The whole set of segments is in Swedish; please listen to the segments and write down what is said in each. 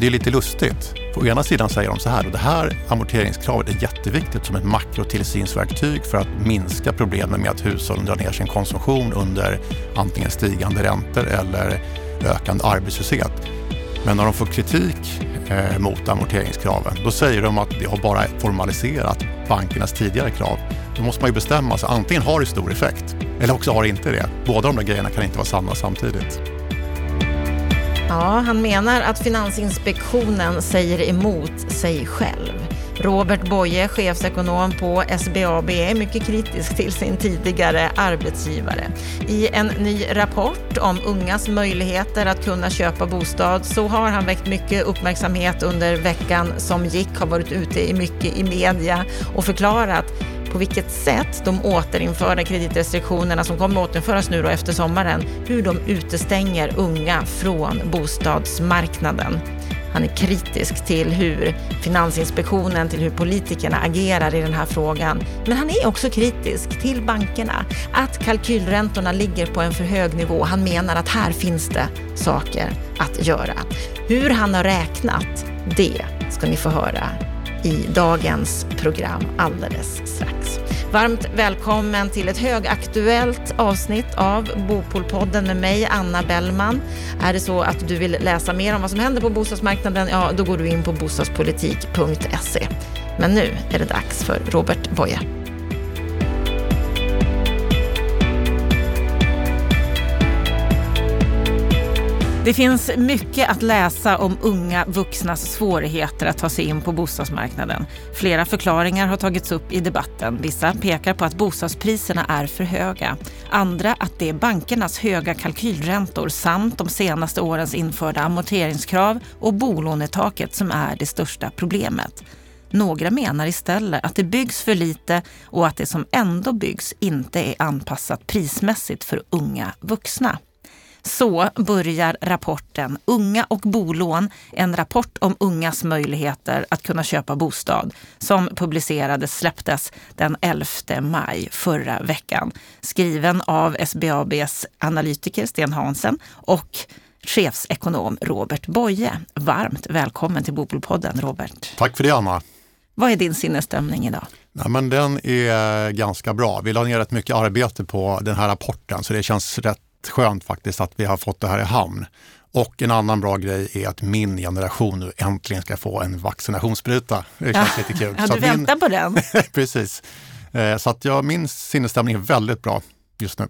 Men det är lite lustigt. På ena sidan säger de så här, och det här amorteringskravet är jätteviktigt som ett makrotillsynsverktyg för att minska problemen med att hushållen drar ner sin konsumtion under antingen stigande räntor eller ökande arbetslöshet. Men när de får kritik eh, mot amorteringskraven, då säger de att det har bara formaliserat bankernas tidigare krav. Då måste man ju bestämma sig, antingen har det stor effekt eller också har det inte det. Båda de där grejerna kan inte vara sanna samtidigt. Ja, han menar att Finansinspektionen säger emot sig själv. Robert Boye, chefsekonom på SBAB, är mycket kritisk till sin tidigare arbetsgivare. I en ny rapport om ungas möjligheter att kunna köpa bostad så har han väckt mycket uppmärksamhet under veckan som gick, har varit ute i mycket i media och förklarat på vilket sätt de återinförda kreditrestriktionerna som kommer återinföras nu då efter sommaren, hur de utestänger unga från bostadsmarknaden. Han är kritisk till hur Finansinspektionen, till hur politikerna agerar i den här frågan. Men han är också kritisk till bankerna, att kalkylräntorna ligger på en för hög nivå. Han menar att här finns det saker att göra. Hur han har räknat, det ska ni få höra i dagens program alldeles strax. Varmt välkommen till ett högaktuellt avsnitt av Bopolpodden med mig, Anna Bellman. Är det så att du vill läsa mer om vad som händer på bostadsmarknaden, ja då går du in på bostadspolitik.se. Men nu är det dags för Robert Boye. Det finns mycket att läsa om unga vuxnas svårigheter att ta sig in på bostadsmarknaden. Flera förklaringar har tagits upp i debatten. Vissa pekar på att bostadspriserna är för höga. Andra att det är bankernas höga kalkylräntor samt de senaste årens införda amorteringskrav och bolånetaket som är det största problemet. Några menar istället att det byggs för lite och att det som ändå byggs inte är anpassat prismässigt för unga vuxna. Så börjar rapporten Unga och bolån, en rapport om ungas möjligheter att kunna köpa bostad som publicerades, släpptes den 11 maj förra veckan. Skriven av SBABs analytiker Sten Hansen och chefsekonom Robert Boye. Varmt välkommen till Bopolpodden Robert. Tack för det Anna. Vad är din sinnesstämning idag? Ja, men den är ganska bra. Vi la ner rätt mycket arbete på den här rapporten så det känns rätt skönt faktiskt att vi har fått det här i hamn. Och en annan bra grej är att min generation nu äntligen ska få en vaccinationsspruta. Det känns ja, lite kul. Ja, du väntar min... på den? Precis. Eh, så att ja, min sinnesstämning är väldigt bra just nu.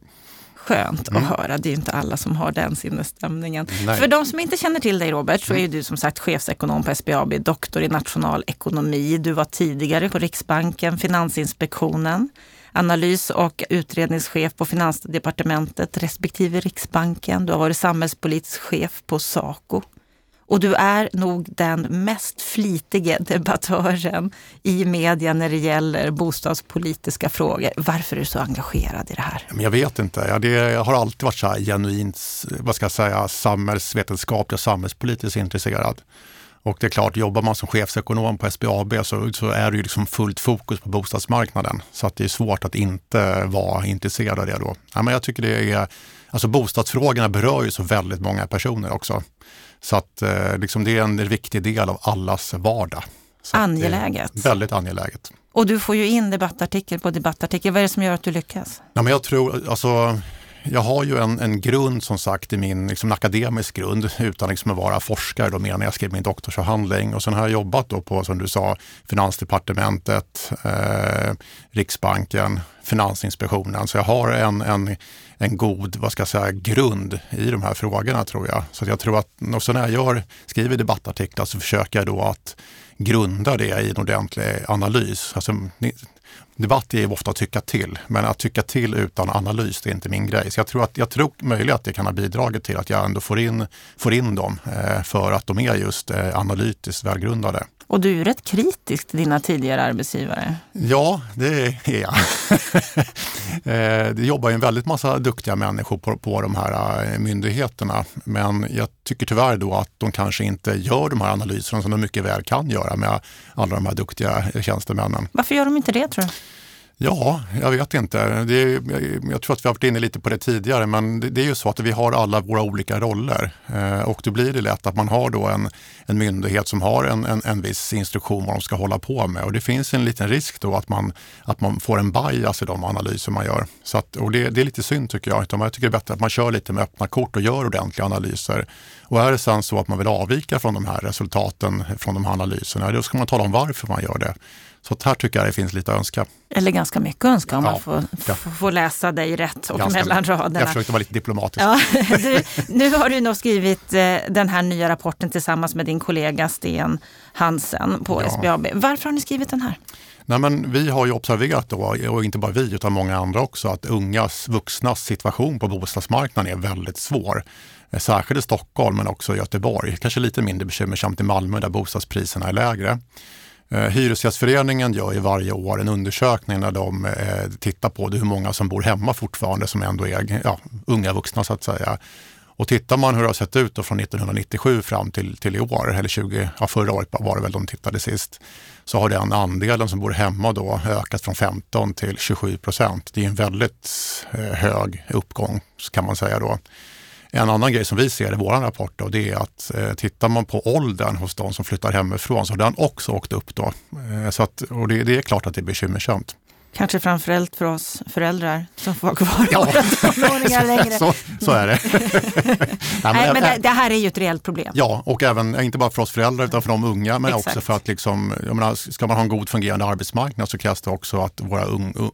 Skönt mm. att höra. Det är inte alla som har den sinnesstämningen. Nej. För de som inte känner till dig Robert, så är mm. du som sagt chefsekonom på SBAB, doktor i nationalekonomi. Du var tidigare på Riksbanken, Finansinspektionen analys och utredningschef på Finansdepartementet respektive Riksbanken. Du har varit samhällspolitisk chef på Saco. Och du är nog den mest flitige debattören i media när det gäller bostadspolitiska frågor. Varför är du så engagerad i det här? Jag vet inte. Jag, har alltid varit så här genuint vad ska jag säga, samhällsvetenskaplig och samhällspolitiskt intresserad. Och det är klart, jobbar man som chefsekonom på SBAB så, så är det ju liksom fullt fokus på bostadsmarknaden. Så att det är svårt att inte vara intresserad av det då. Ja, men jag tycker det är, alltså bostadsfrågorna berör ju så väldigt många personer också. Så att eh, liksom det är en viktig del av allas vardag. Så angeläget. Väldigt angeläget. Och du får ju in debattartikel på debattartikel. Vad är det som gör att du lyckas? Ja, men jag tror, alltså jag har ju en, en grund som sagt i min liksom, akademisk grund utan liksom att vara forskare då mer när jag skrev min doktorsavhandling. Och sen har jag jobbat då på, som du sa, Finansdepartementet, eh, Riksbanken, Finansinspektionen. Så jag har en, en, en god, vad ska jag säga, grund i de här frågorna tror jag. Så jag tror att, och så när jag gör, skriver debattartiklar så försöker jag då att grunda det i en ordentlig analys. Alltså, debatt är ju ofta att tycka till, men att tycka till utan analys, det är inte min grej. Så jag tror, att, jag tror möjligen att det kan ha bidragit till att jag ändå får in, får in dem eh, för att de är just eh, analytiskt välgrundade. Och du är rätt kritisk till dina tidigare arbetsgivare. Ja, det är jag. Eh, det jobbar ju en väldigt massa duktiga människor på, på de här eh, myndigheterna. Men jag tycker tyvärr då att de kanske inte gör de här analyserna som de mycket väl kan göra med alla de här duktiga tjänstemännen. Varför gör de inte det tror du? Ja, jag vet inte. Det är, jag tror att vi har varit inne lite på det tidigare, men det, det är ju så att vi har alla våra olika roller eh, och då blir det lätt att man har då en, en myndighet som har en, en, en viss instruktion vad de ska hålla på med och det finns en liten risk då att man, att man får en bias i de analyser man gör. Så att, och det, det är lite synd tycker jag. jag tycker det är bättre att man kör lite med öppna kort och gör ordentliga analyser. Och är det sen så att man vill avvika från de här resultaten från de här analyserna, då ska man tala om varför man gör det. Så här tycker jag det finns lite att önska. Eller ganska mycket att önska om ja, man får, ja. får läsa dig rätt och ganska mellan raderna. Jag försökte vara lite diplomatisk. Ja, du, nu har du nog skrivit eh, den här nya rapporten tillsammans med din kollega Sten Hansen på ja. SBAB. Varför har ni skrivit den här? Nej, men vi har ju observerat då, och inte bara vi utan många andra också, att ungas, vuxnas situation på bostadsmarknaden är väldigt svår. Eh, särskilt i Stockholm men också i Göteborg. Kanske lite mindre bekymmersamt i Malmö där bostadspriserna är lägre. Eh, Hyresgästföreningen gör ju varje år en undersökning när de eh, tittar på hur många som bor hemma fortfarande som ändå är ja, unga vuxna så att säga. Och tittar man hur det har sett ut från 1997 fram till, till i år, eller 20, ja, förra året var det väl de tittade sist, så har den andelen som bor hemma då ökat från 15 till 27 procent. Det är en väldigt eh, hög uppgång kan man säga då. En annan grej som vi ser i vår rapport då, det är att eh, tittar man på åldern hos de som flyttar hemifrån så har den också åkt upp. Då. Eh, så att, och det, det, är klart att det är bekymmersamt. Kanske framförallt för oss föräldrar som får vara kvar ja. tonåringar längre. så, så är det. Nej, men, men det, det, här är ju ett reellt problem. Ja, och även, inte bara för oss föräldrar utan för de unga, men Exakt. också för att liksom, jag menar, ska man ha en god fungerande arbetsmarknad så krävs det också att våra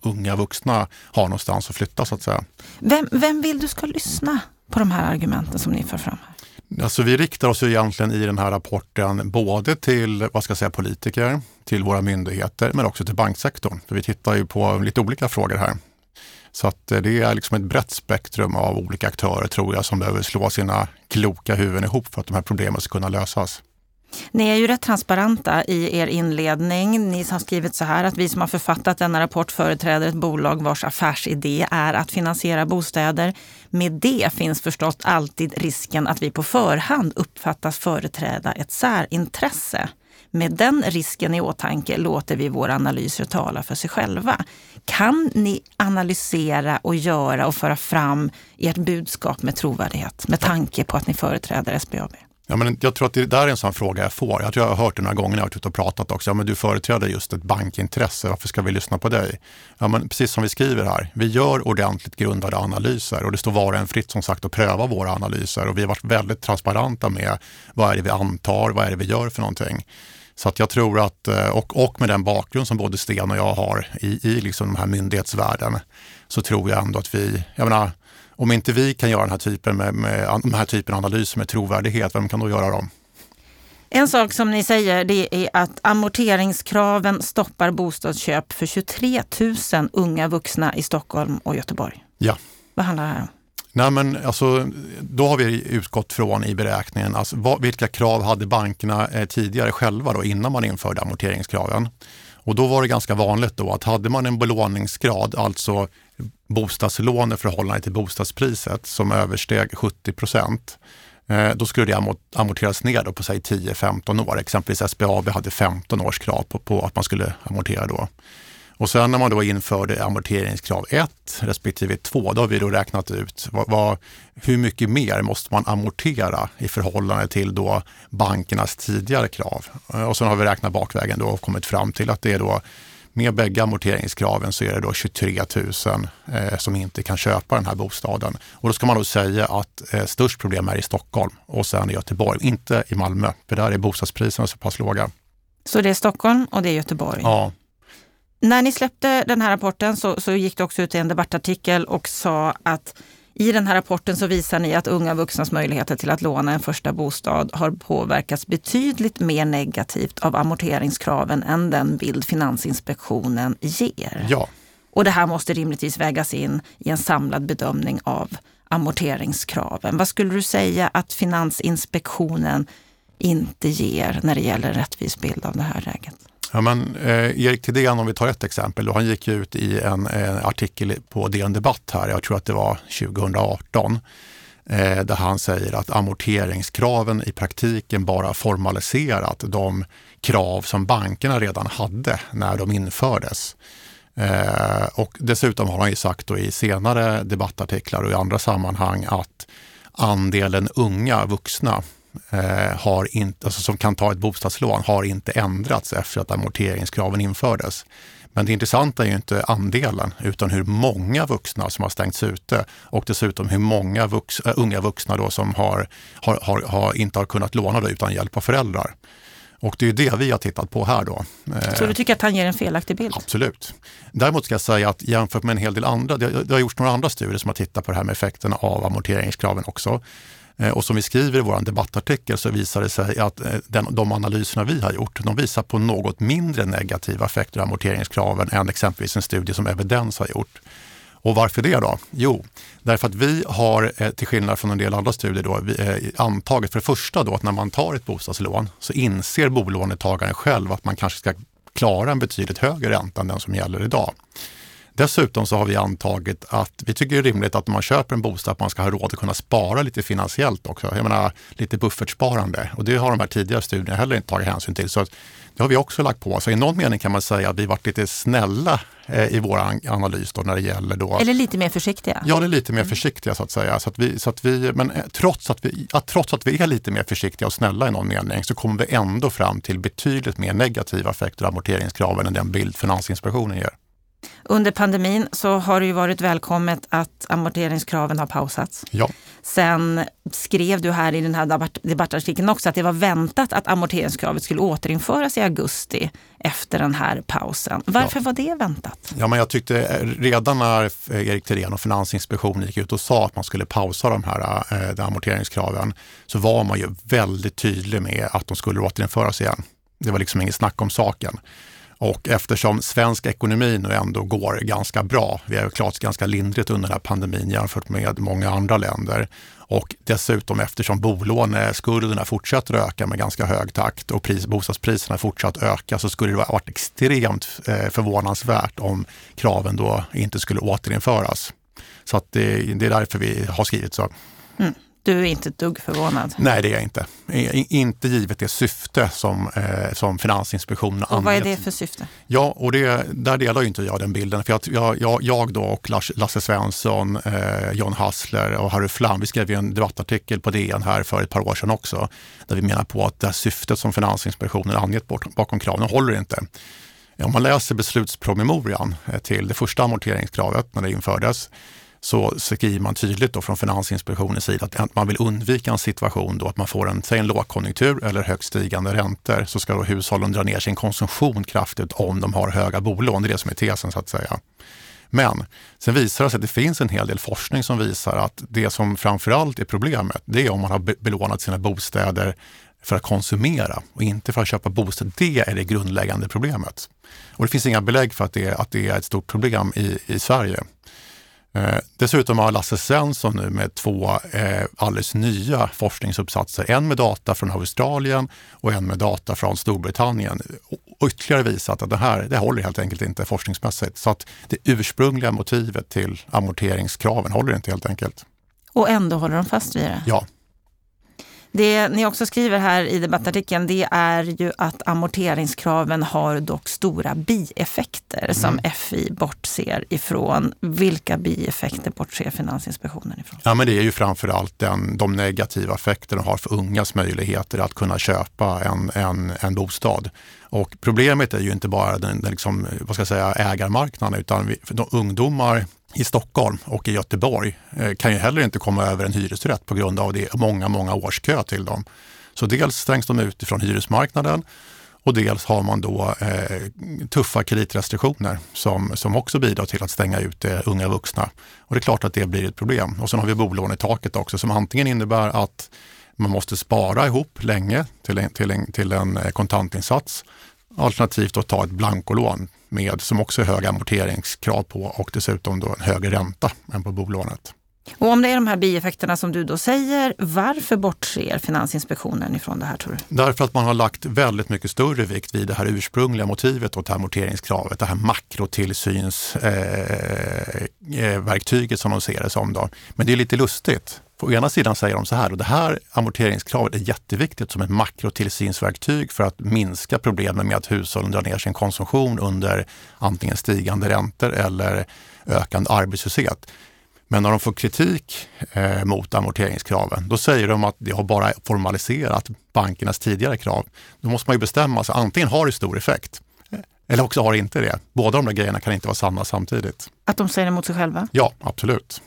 unga vuxna har någonstans att flytta så att säga. Vem, vem vill du ska lyssna på de här argumenten som ni för fram? Här? Alltså vi riktar oss egentligen i den här rapporten både till vad ska jag säga, politiker, till våra myndigheter men också till banksektorn. För vi tittar ju på lite olika frågor här. Så att eh, det är liksom ett brett spektrum av olika aktörer tror jag som behöver slå sina kloka huvuden ihop för att de här problemen ska kunna lösas. Ni är ju rätt transparenta i er inledning. Ni har skrivit så här att vi som har författat denna rapport företräder ett bolag vars affärsidé är att finansiera bostäder. Med det finns förstås alltid risken att vi på förhand uppfattas företräda ett särintresse. Med den risken i åtanke låter vi våra analyser tala för sig själva. Kan ni analysera och göra och föra fram ert budskap med trovärdighet med tanke på att ni företräder SBAB? Ja, men jag tror att det där är en sån fråga jag får. Jag tror jag har hört det några gånger när jag har varit ute och pratat också. Ja, men du företräder just ett bankintresse, varför ska vi lyssna på dig? Ja, men precis som vi skriver här, vi gör ordentligt grundade analyser och det står var och en fritt som sagt att pröva våra analyser och vi har varit väldigt transparenta med vad är det vi antar, vad är det vi gör för någonting. Så att jag tror att, eh, och, och med den bakgrund som både Sten och jag har i, i liksom den här myndighetsvärlden, så tror jag ändå att vi, jag menar, om inte vi kan göra den här typen med, med de här typen av analyser med trovärdighet, vem kan då göra dem? En sak som ni säger det är att amorteringskraven stoppar bostadsköp för 23 000 unga vuxna i Stockholm och Göteborg. Ja. Vad handlar det här om? Nej, men alltså, då har vi utgått från i beräkningen alltså, vad, vilka krav hade bankerna eh, tidigare själva då, innan man införde amorteringskraven. Och då var det ganska vanligt då att hade man en belåningsgrad, alltså bostadslån i förhållande till bostadspriset som översteg 70 procent, eh, då skulle det amorteras ner på 10-15 år. Exempelvis SBAB hade 15 års krav på, på att man skulle amortera då. Och sen när man då införde amorteringskrav 1 respektive 2, då har vi då räknat ut vad, vad, hur mycket mer måste man amortera i förhållande till då bankernas tidigare krav. Eh, och sen har vi räknat bakvägen då och kommit fram till att det är då med bägge amorteringskraven så är det då 23 000 eh, som inte kan köpa den här bostaden. Och då ska man då säga att eh, störst problem är i Stockholm och sen i Göteborg, inte i Malmö, för där är bostadspriserna så pass låga. Så det är Stockholm och det är Göteborg? Ja. När ni släppte den här rapporten så, så gick det också ut i en debattartikel och sa att i den här rapporten så visar ni att unga vuxnas möjligheter till att låna en första bostad har påverkats betydligt mer negativt av amorteringskraven än den bild Finansinspektionen ger. Ja. Och det här måste rimligtvis vägas in i en samlad bedömning av amorteringskraven. Vad skulle du säga att Finansinspektionen inte ger när det gäller en rättvis bild av det här läget? Ja, men, eh, Erik Thedéen, om vi tar ett exempel, då, han gick ut i en, en artikel på DN Debatt här, jag tror att det var 2018, eh, där han säger att amorteringskraven i praktiken bara formaliserat de krav som bankerna redan hade när de infördes. Eh, och dessutom har han ju sagt då i senare debattartiklar och i andra sammanhang att andelen unga vuxna eh, har inte, alltså som kan ta ett bostadslån har inte ändrats efter att amorteringskraven infördes. Men det intressanta är ju inte andelen utan hur många vuxna som har stängts ute och dessutom hur många vux, äh, unga vuxna då som har, har, har, har, inte har kunnat låna det utan hjälp av föräldrar. Och det är det vi har tittat på här då. Så du tycker att han ger en felaktig bild? Absolut. Däremot ska jag säga att jämfört med en hel del andra, det har gjorts några andra studier som har tittat på det här med effekterna av amorteringskraven också. Eh, och som vi skriver i vår debattartikel så visar det sig att eh, den, de analyserna vi har gjort, de visar på något mindre negativa effekter av amorteringskraven än exempelvis en studie som Evidens har gjort. Och varför det då? Jo, därför att vi har, eh, till skillnad från en del andra studier, då, antagit för det första då att när man tar ett bostadslån så inser bolånetagaren själv att man kanske ska klara en betydligt högre ränta än den som gäller idag. Dessutom så har vi antagit att vi tycker det är rimligt att om man köper en bostad att man ska ha råd att kunna spara lite finansiellt också. Jag menar lite buffertsparande och det har de här tidigare studierna heller inte tagit hänsyn till. Så det har vi också lagt på. Så i någon mening kan man säga att vi varit lite snälla eh, i vår analys då när det gäller då... Eller lite mer försiktiga? Ja, det är lite mer försiktiga så att säga. Så att vi, så att vi, men eh, trots att, vi, att, trots att vi är lite mer försiktiga och snälla i någon mening så kommer vi ändå fram till betydligt mer negativa effekter av amorteringskraven än den bild Finansinspektionen ger. Under pandemin så har det ju varit välkommet att amorteringskraven har pausats. Ja. Sen skrev du här i den här debattartikeln också att det var väntat att amorteringskravet skulle återinföras i augusti efter den här pausen. Varför ja. var det väntat? Ja, men jag tyckte eh, redan när Erik Thedéen och Finansinspektionen gick ut och sa att man skulle pausa de här eh, de amorteringskraven så var man ju väldigt tydlig med att de skulle återinföras igen. Det var liksom inget snack om saken. Och eftersom svensk ekonomi nu ändå går ganska bra, vi har ju klarat oss ganska lindrigt under den här pandemin jämfört med många andra länder. Och dessutom eftersom bolåneskulderna fortsätter att öka med ganska hög takt och pris, bostadspriserna fortsatt öka så skulle det varit extremt eh, förvånansvärt om kraven då inte skulle återinföras. Så att det, det är därför vi har skrivit så. Mm. Du är inte ett dugg förvånad? Nej, det är jag inte. Inte givet det syfte som, eh, som Finansinspektionen har angett. Vad är det för syfte? Ja, och det, där delar inte jag den bilden. För jag, jag, jag då och Lasse Svensson, eh, John Hassler och Harry Flam, vi skrev ju en debattartikel på DN här för ett par år sedan också, där vi menar på att det syftet som Finansinspektionen angett bakom kraven håller inte. Om man läser beslutspromemorian eh, till det första amorteringskravet när det infördes så skriver man tydligt då från Finansinspektionens sida att man vill undvika en situation då att man får en, säg en lågkonjunktur eller högt stigande räntor så ska då hushållen dra ner sin konsumtion kraftigt om de har höga bolån. Det är det som är tesen så att säga. Men sen visar det sig att det finns en hel del forskning som visar att det som framförallt är problemet, det är om man har belånat sina bostäder för att konsumera och inte för att köpa bostad. Det är det grundläggande problemet. Och det finns inga belägg för att det, att det är ett stort problem i, i Sverige. Eh, dessutom har Lasse Svensson nu med två eh, alldeles nya forskningsuppsatser, en med data från Australien och en med data från Storbritannien, och ytterligare visat att det här det håller helt enkelt inte forskningsmässigt. Så att det ursprungliga motivet till amorteringskraven håller inte helt enkelt. Och ändå håller de fast vid det? Ja. Det ni också skriver här i debattartikeln det är ju att amorteringskraven har dock stora bieffekter mm. som FI bortser ifrån. Vilka bieffekter bortser Finansinspektionen ifrån? Ja, men det är ju framförallt den, de negativa effekter de har för ungas möjligheter att kunna köpa en, en, en bostad. Och problemet är ju inte bara den, den liksom, vad ska jag säga, ägarmarknaden utan vi, de ungdomar i Stockholm och i Göteborg eh, kan ju heller inte komma över en hyresrätt på grund av det många, många års kö till dem. Så dels stängs de ut ifrån hyresmarknaden och dels har man då eh, tuffa kreditrestriktioner som, som också bidrar till att stänga ut eh, unga vuxna. Och det är klart att det blir ett problem. Och sen har vi bolånetaket också som antingen innebär att man måste spara ihop länge till en, till en, till en eh, kontantinsats alternativt att ta ett blankolån med, som också är höga amorteringskrav på och dessutom då en högre ränta än på bolånet. Och om det är de här bieffekterna som du då säger, varför bortser Finansinspektionen ifrån det här tror du? Därför att man har lagt väldigt mycket större vikt vid det här ursprungliga motivet åt amorteringskravet, det här makrotillsynsverktyget eh, eh, som de ser det som. Då. Men det är lite lustigt På ena sidan säger de så här, och det här amorteringskravet är jätteviktigt som ett makrotillsynsverktyg för att minska problemen med att hushållen drar ner sin konsumtion under antingen stigande räntor eller ökande arbetslöshet. Men när de får kritik eh, mot amorteringskraven, då säger de att det har bara formaliserat bankernas tidigare krav. Då måste man ju bestämma sig, antingen har det stor effekt eller också har det inte det. Båda de där grejerna kan inte vara sanna samtidigt. Att de säger emot sig själva? Ja, absolut.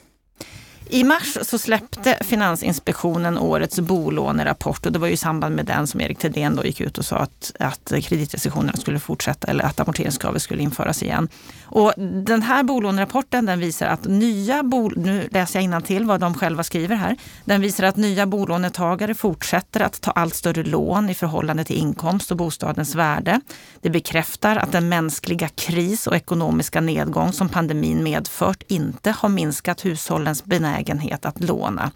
I mars så släppte Finansinspektionen årets bolånerapport och det var ju i samband med den som Erik Thedéen då gick ut och sa att, att kreditrestriktionerna skulle fortsätta eller att amorteringskravet skulle införas igen. Och den här bolånerapporten den visar att nya bol, nu läser jag till vad de själva skriver här. Den visar att nya bolånetagare fortsätter att ta allt större lån i förhållande till inkomst och bostadens värde. Det bekräftar att den mänskliga kris och ekonomiska nedgång som pandemin medfört inte har minskat hushållens benägenhet att låna.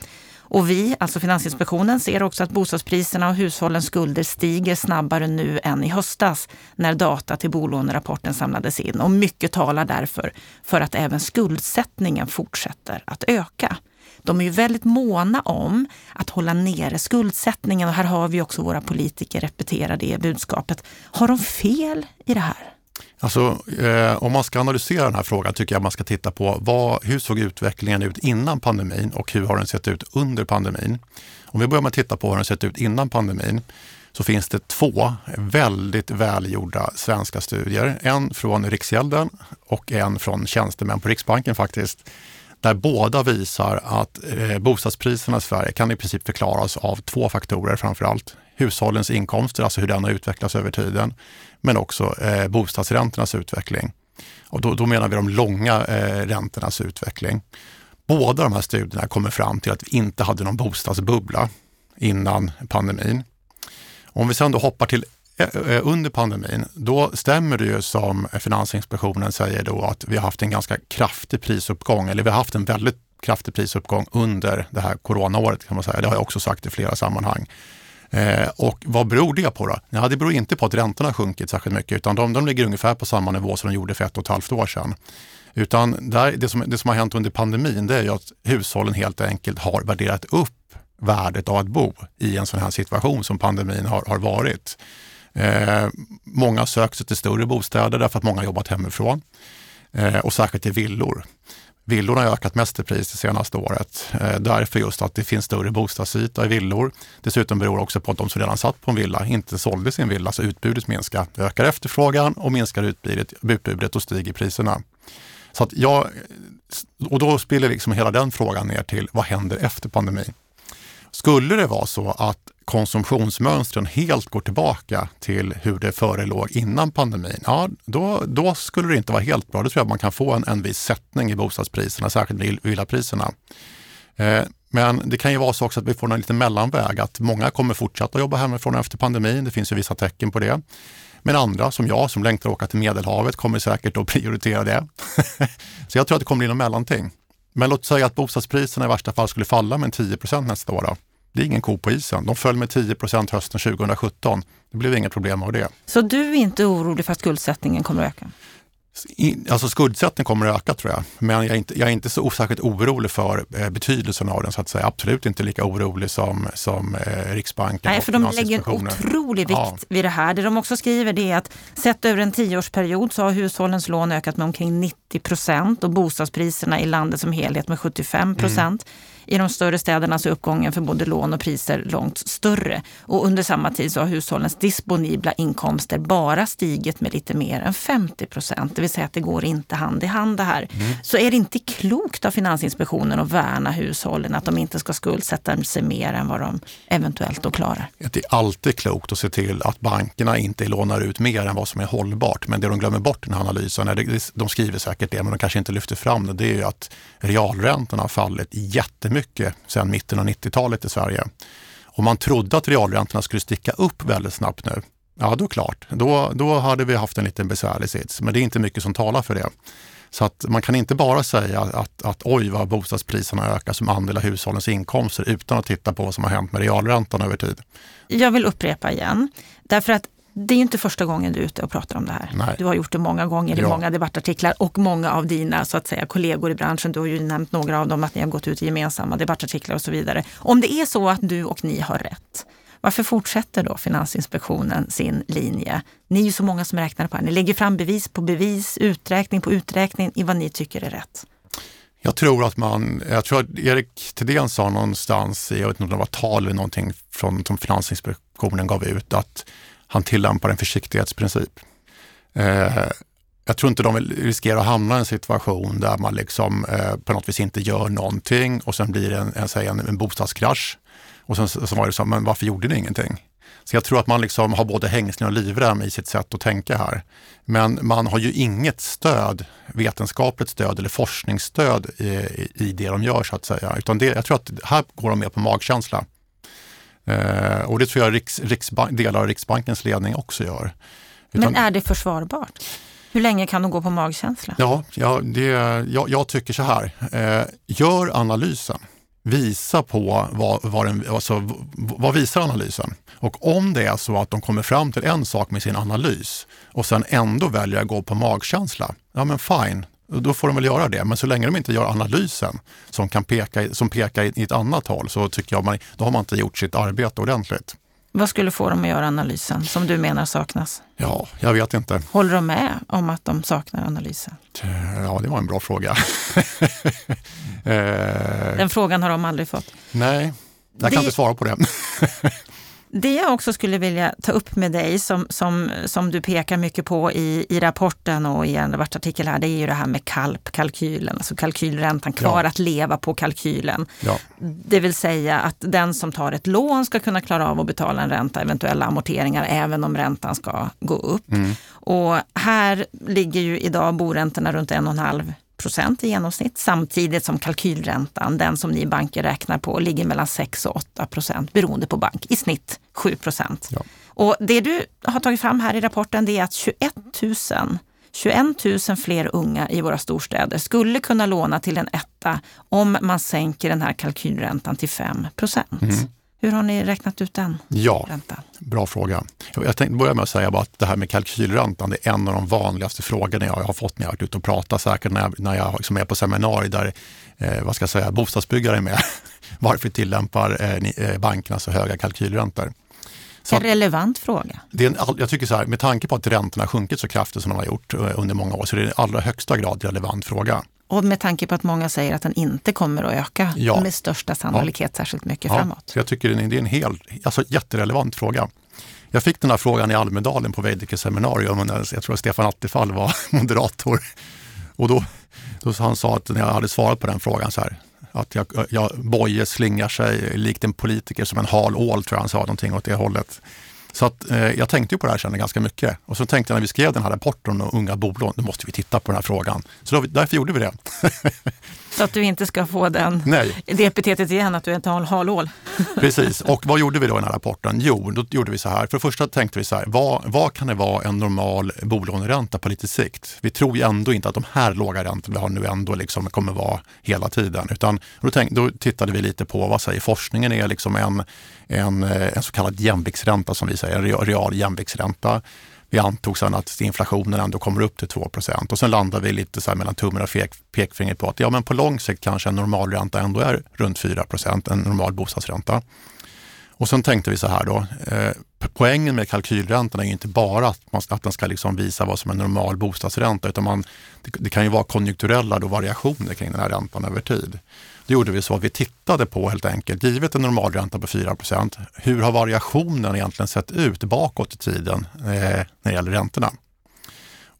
Och vi, alltså Finansinspektionen, ser också att bostadspriserna och hushållens skulder stiger snabbare nu än i höstas när data till bolånerapporten samlades in. Och mycket talar därför för att även skuldsättningen fortsätter att öka. De är ju väldigt måna om att hålla nere skuldsättningen och här har vi också våra politiker repetera det budskapet. Har de fel i det här? Alltså, eh, om man ska analysera den här frågan tycker jag man ska titta på vad, hur såg utvecklingen ut innan pandemin och hur har den sett ut under pandemin? Om vi börjar med att titta på hur den sett ut innan pandemin så finns det två väldigt välgjorda svenska studier. En från Riksgälden och en från tjänstemän på Riksbanken faktiskt. Där båda visar att eh, bostadspriserna i Sverige kan i princip förklaras av två faktorer framför allt. Hushållens inkomster, alltså hur den har utvecklats över tiden men också eh, bostadsräntornas utveckling. Och då, då, menar vi de långa eh, räntornas utveckling. Båda de här studierna kommer fram till att vi inte hade någon bostadsbubbla innan pandemin. Om vi sedan då hoppar till eh, eh, under pandemin, då stämmer det ju som Finansinspektionen säger då att vi har haft en ganska kraftig prisuppgång, eller vi har haft en väldigt kraftig prisuppgång under det här coronaåret kan man säga. Det har jag också sagt i flera sammanhang. Eh, och vad beror det på då? Ja, det beror inte på att räntorna har sjunkit särskilt mycket utan de, de ligger ungefär på samma nivå som de gjorde för ett och ett halvt år sedan. Utan där, det, som, det som har hänt under pandemin det är ju att hushållen helt enkelt har värderat upp värdet av att bo i en sån här situation som pandemin har, har varit. Eh, många söker sig till större bostäder därför att många har jobbat hemifrån eh, och särskilt till villor. Villorna har ökat mest i pris det senaste året. Eh, därför just att det finns större bostadsyta i villor. Dessutom beror det också på att de som redan satt på en villa inte sålde sin villa, så utbudet minskar. Det ökar efterfrågan och minskar utbudet, utbudet och stiger priserna. Så att jag, och då spiller liksom hela den frågan ner till vad händer efter pandemin? Skulle det vara så att konsumtionsmönstren helt går tillbaka till hur det förelåg innan pandemin, ja då, då skulle det inte vara helt bra. Då tror jag att man kan få en, en viss sättning i bostadspriserna, särskilt villapriserna. Eh, men det kan ju vara så också att vi får en liten mellanväg, att många kommer fortsätta jobba hemifrån efter pandemin. Det finns ju vissa tecken på det. Men andra som jag som längtar att åka till Medelhavet kommer säkert att prioritera det. så jag tror att det kommer bli något mellanting. Men låt säga att bostadspriserna i värsta fall skulle falla med 10 procent nästa år. Då. Det är ingen ko på isen. De föll med 10 procent hösten 2017. Det blev inga problem av det. Så du är inte orolig för att skuldsättningen kommer att öka? Alltså skuldsättningen kommer att öka tror jag, men jag är inte, jag är inte så särskilt orolig för eh, betydelsen av den så att säga. Absolut inte lika orolig som, som eh, Riksbanken Nej, för de lägger en otrolig vikt ja. vid det här. Det de också skriver det är att sett över en tioårsperiod så har hushållens lån ökat med omkring 90 procent och bostadspriserna i landet som helhet med 75 procent. Mm. I de större städerna så är uppgången för både lån och priser långt större. Och under samma tid så har hushållens disponibla inkomster bara stigit med lite mer än 50 procent. Det vill säga att det går inte hand i hand det här. Mm. Så är det inte klokt av Finansinspektionen att värna hushållen, att de inte ska skuldsätta sig mer än vad de eventuellt då klarar? Det är alltid klokt att se till att bankerna inte lånar ut mer än vad som är hållbart. Men det de glömmer bort i den här analysen, de skriver säkert det, men de kanske inte lyfter fram det, det är ju att realräntorna har fallit jättemycket jättemycket sedan mitten av 90-talet i Sverige. Om man trodde att realräntorna skulle sticka upp väldigt snabbt nu, ja då klart, då, då hade vi haft en liten besvärlig sits. Men det är inte mycket som talar för det. Så att man kan inte bara säga att, att oj vad bostadspriserna ökar som andel av hushållens inkomster utan att titta på vad som har hänt med realräntan över tid. Jag vill upprepa igen, därför att det är inte första gången du är ute och pratar om det här. Nej. Du har gjort det många gånger Ja. i många debattartiklar och många av dina så att säga, kollegor i branschen, du har ju nämnt några av dem, att ni har gått ut i gemensamma debattartiklar och så vidare. Om det är så att du och ni har rätt, varför fortsätter då Finansinspektionen sin linje? Ni är ju så många som räknar på det här. Ni lägger fram bevis på bevis, uträkning på uträkning i vad ni tycker är rätt. Jag tror att man, jag tror att Erik Thedéen sa någonstans, jag vet inte om det var tal eller någonting från, som Finansinspektionen gav ut, att han tillämpar en försiktighetsprincip. Eh, jag tror inte de vill riskera att hamna i en situation där man liksom eh, på något vis inte gör någonting och sen blir det en, en, en, en bostadskrasch. Och sen så var det så, men varför gjorde ni ingenting? Så jag tror att man liksom har både hängslen och livrem i sitt sätt att tänka här. Men man har ju inget stöd, vetenskapligt stöd eller forskningsstöd i, i, i det de gör så att säga. Utan det, jag tror att här går de mer på magkänsla. Eh, och det tror jag Riks, Riksbank, delar av Riksbankens ledning också gör. Men är det försvarbart? Hur länge kan de gå på magkänsla? Ja, ja det, jag, jag tycker så här. Eh, gör analysen. Visa på vad, vad, den, alltså, vad visar analysen? Och om det är så att de kommer fram till en sak med sin analys och sen ändå väljer att gå på magkänsla, ja men fine, då får de väl göra det. Men så länge de inte gör analysen som, kan peka, som pekar i ett annat håll så tycker jag man, då har man inte gjort sitt arbete ordentligt. Vad skulle få dem att göra analysen som du menar saknas? Ja, jag vet inte. Håller de med om att de saknar analysen? Ja, det var en bra fråga. eh, Den frågan har de aldrig fått. Nej, jag kan inte svara på det. Det jag också skulle vilja ta upp med dig, som, som, som du pekar mycket på i, i rapporten och i en debattartikel här, det är ju det här med KALP, kalkylen, alltså kalkylräntan, kvar Ja. att leva på kalkylen. Ja, Det vill säga att den som tar ett lån ska kunna klara av att betala en ränta, eventuella amorteringar, även om räntan ska gå upp. Och här ligger ju idag boräntorna runt 1,5 procent i genomsnitt, samtidigt som kalkylräntan, den som ni banker räknar på, ligger mellan 6 och 8 procent beroende på bank, i snitt 7 procent. Ja. Och det du har tagit fram här i rapporten det är att 21 000 21 000 fler unga i våra storstäder skulle kunna låna till en etta om man sänker den här kalkylräntan till 5 procent. Hur har ni räknat ut den ja räntan? bra fråga. Jag tänkte börja med att säga att det här med kalkylräntan, det är en av de vanligaste frågorna jag har fått när jag har varit ute och pratat, säkert när jag, när jag liksom är på seminarier där eh, vad ska jag säga, bostadsbyggare är med. Varför tillämpar eh, ni, eh, bankerna så höga kalkylräntor? Så En relevant fråga. det är en, jag tycker så här, med tanke på att räntorna har sjunkit så kraftigt som de har gjort eh, under många år, så det är en allra högsta grad relevant fråga. Och med tanke på att många säger att den inte kommer att öka Ja. med största sannolikhet särskilt mycket Ja, framåt. så jag tycker det är en- helt, alltså jätterelevant fråga. Jag fick den här frågan i Almedalen på Veidekkes seminarium. Jag tror att Stefan Attefall var moderator. Och då, då han sa att när jag hade svarat på den frågan så här, att jag, jag, Boje slingar sig likt en politiker som en hal ål, tror jag han sa, någonting åt det hållet. Så att, eh, jag tänkte ju på det här sen ganska mycket. Och så tänkte jag när vi skrev den här rapporten om unga bolån, då måste vi titta på den här frågan. Så då, därför gjorde vi det. Så att du inte ska få den, Nej, det epitetet igen att du är ett hal- halål. Precis, och vad gjorde vi då i den här rapporten? Jo, då gjorde vi så här. För det första tänkte vi så här, vad, vad kan det vara en normal bolåneränta på lite sikt? Vi tror ju ändå inte att de här låga räntorna vi har nu ändå liksom kommer vara hela tiden. Utan då, tänk, då tittade vi lite på vad säger forskningen är liksom en, en, eh, en så kallad jämviktsränta som vi säger, en real, real jämviktsränta. Vi antog sen att inflationen ändå kommer upp till 2% och sen landade vi lite så här mellan tummen och pek, pekfingret på att ja, men på lång sikt kanske en normalränta ändå är runt 4% en normal bostadsränta. Och sen tänkte vi så här då, eh, poängen med kalkylräntan är ju inte bara att, man, att den ska liksom visa vad som är normal bostadsränta, utan man, det, det kan ju vara konjunkturella då variationer kring den här räntan över tid. Då gjorde vi så att vi tittade på helt enkelt, givet en normalränta på 4% hur har variationen egentligen sett ut bakåt i tiden eh, när det gäller räntorna?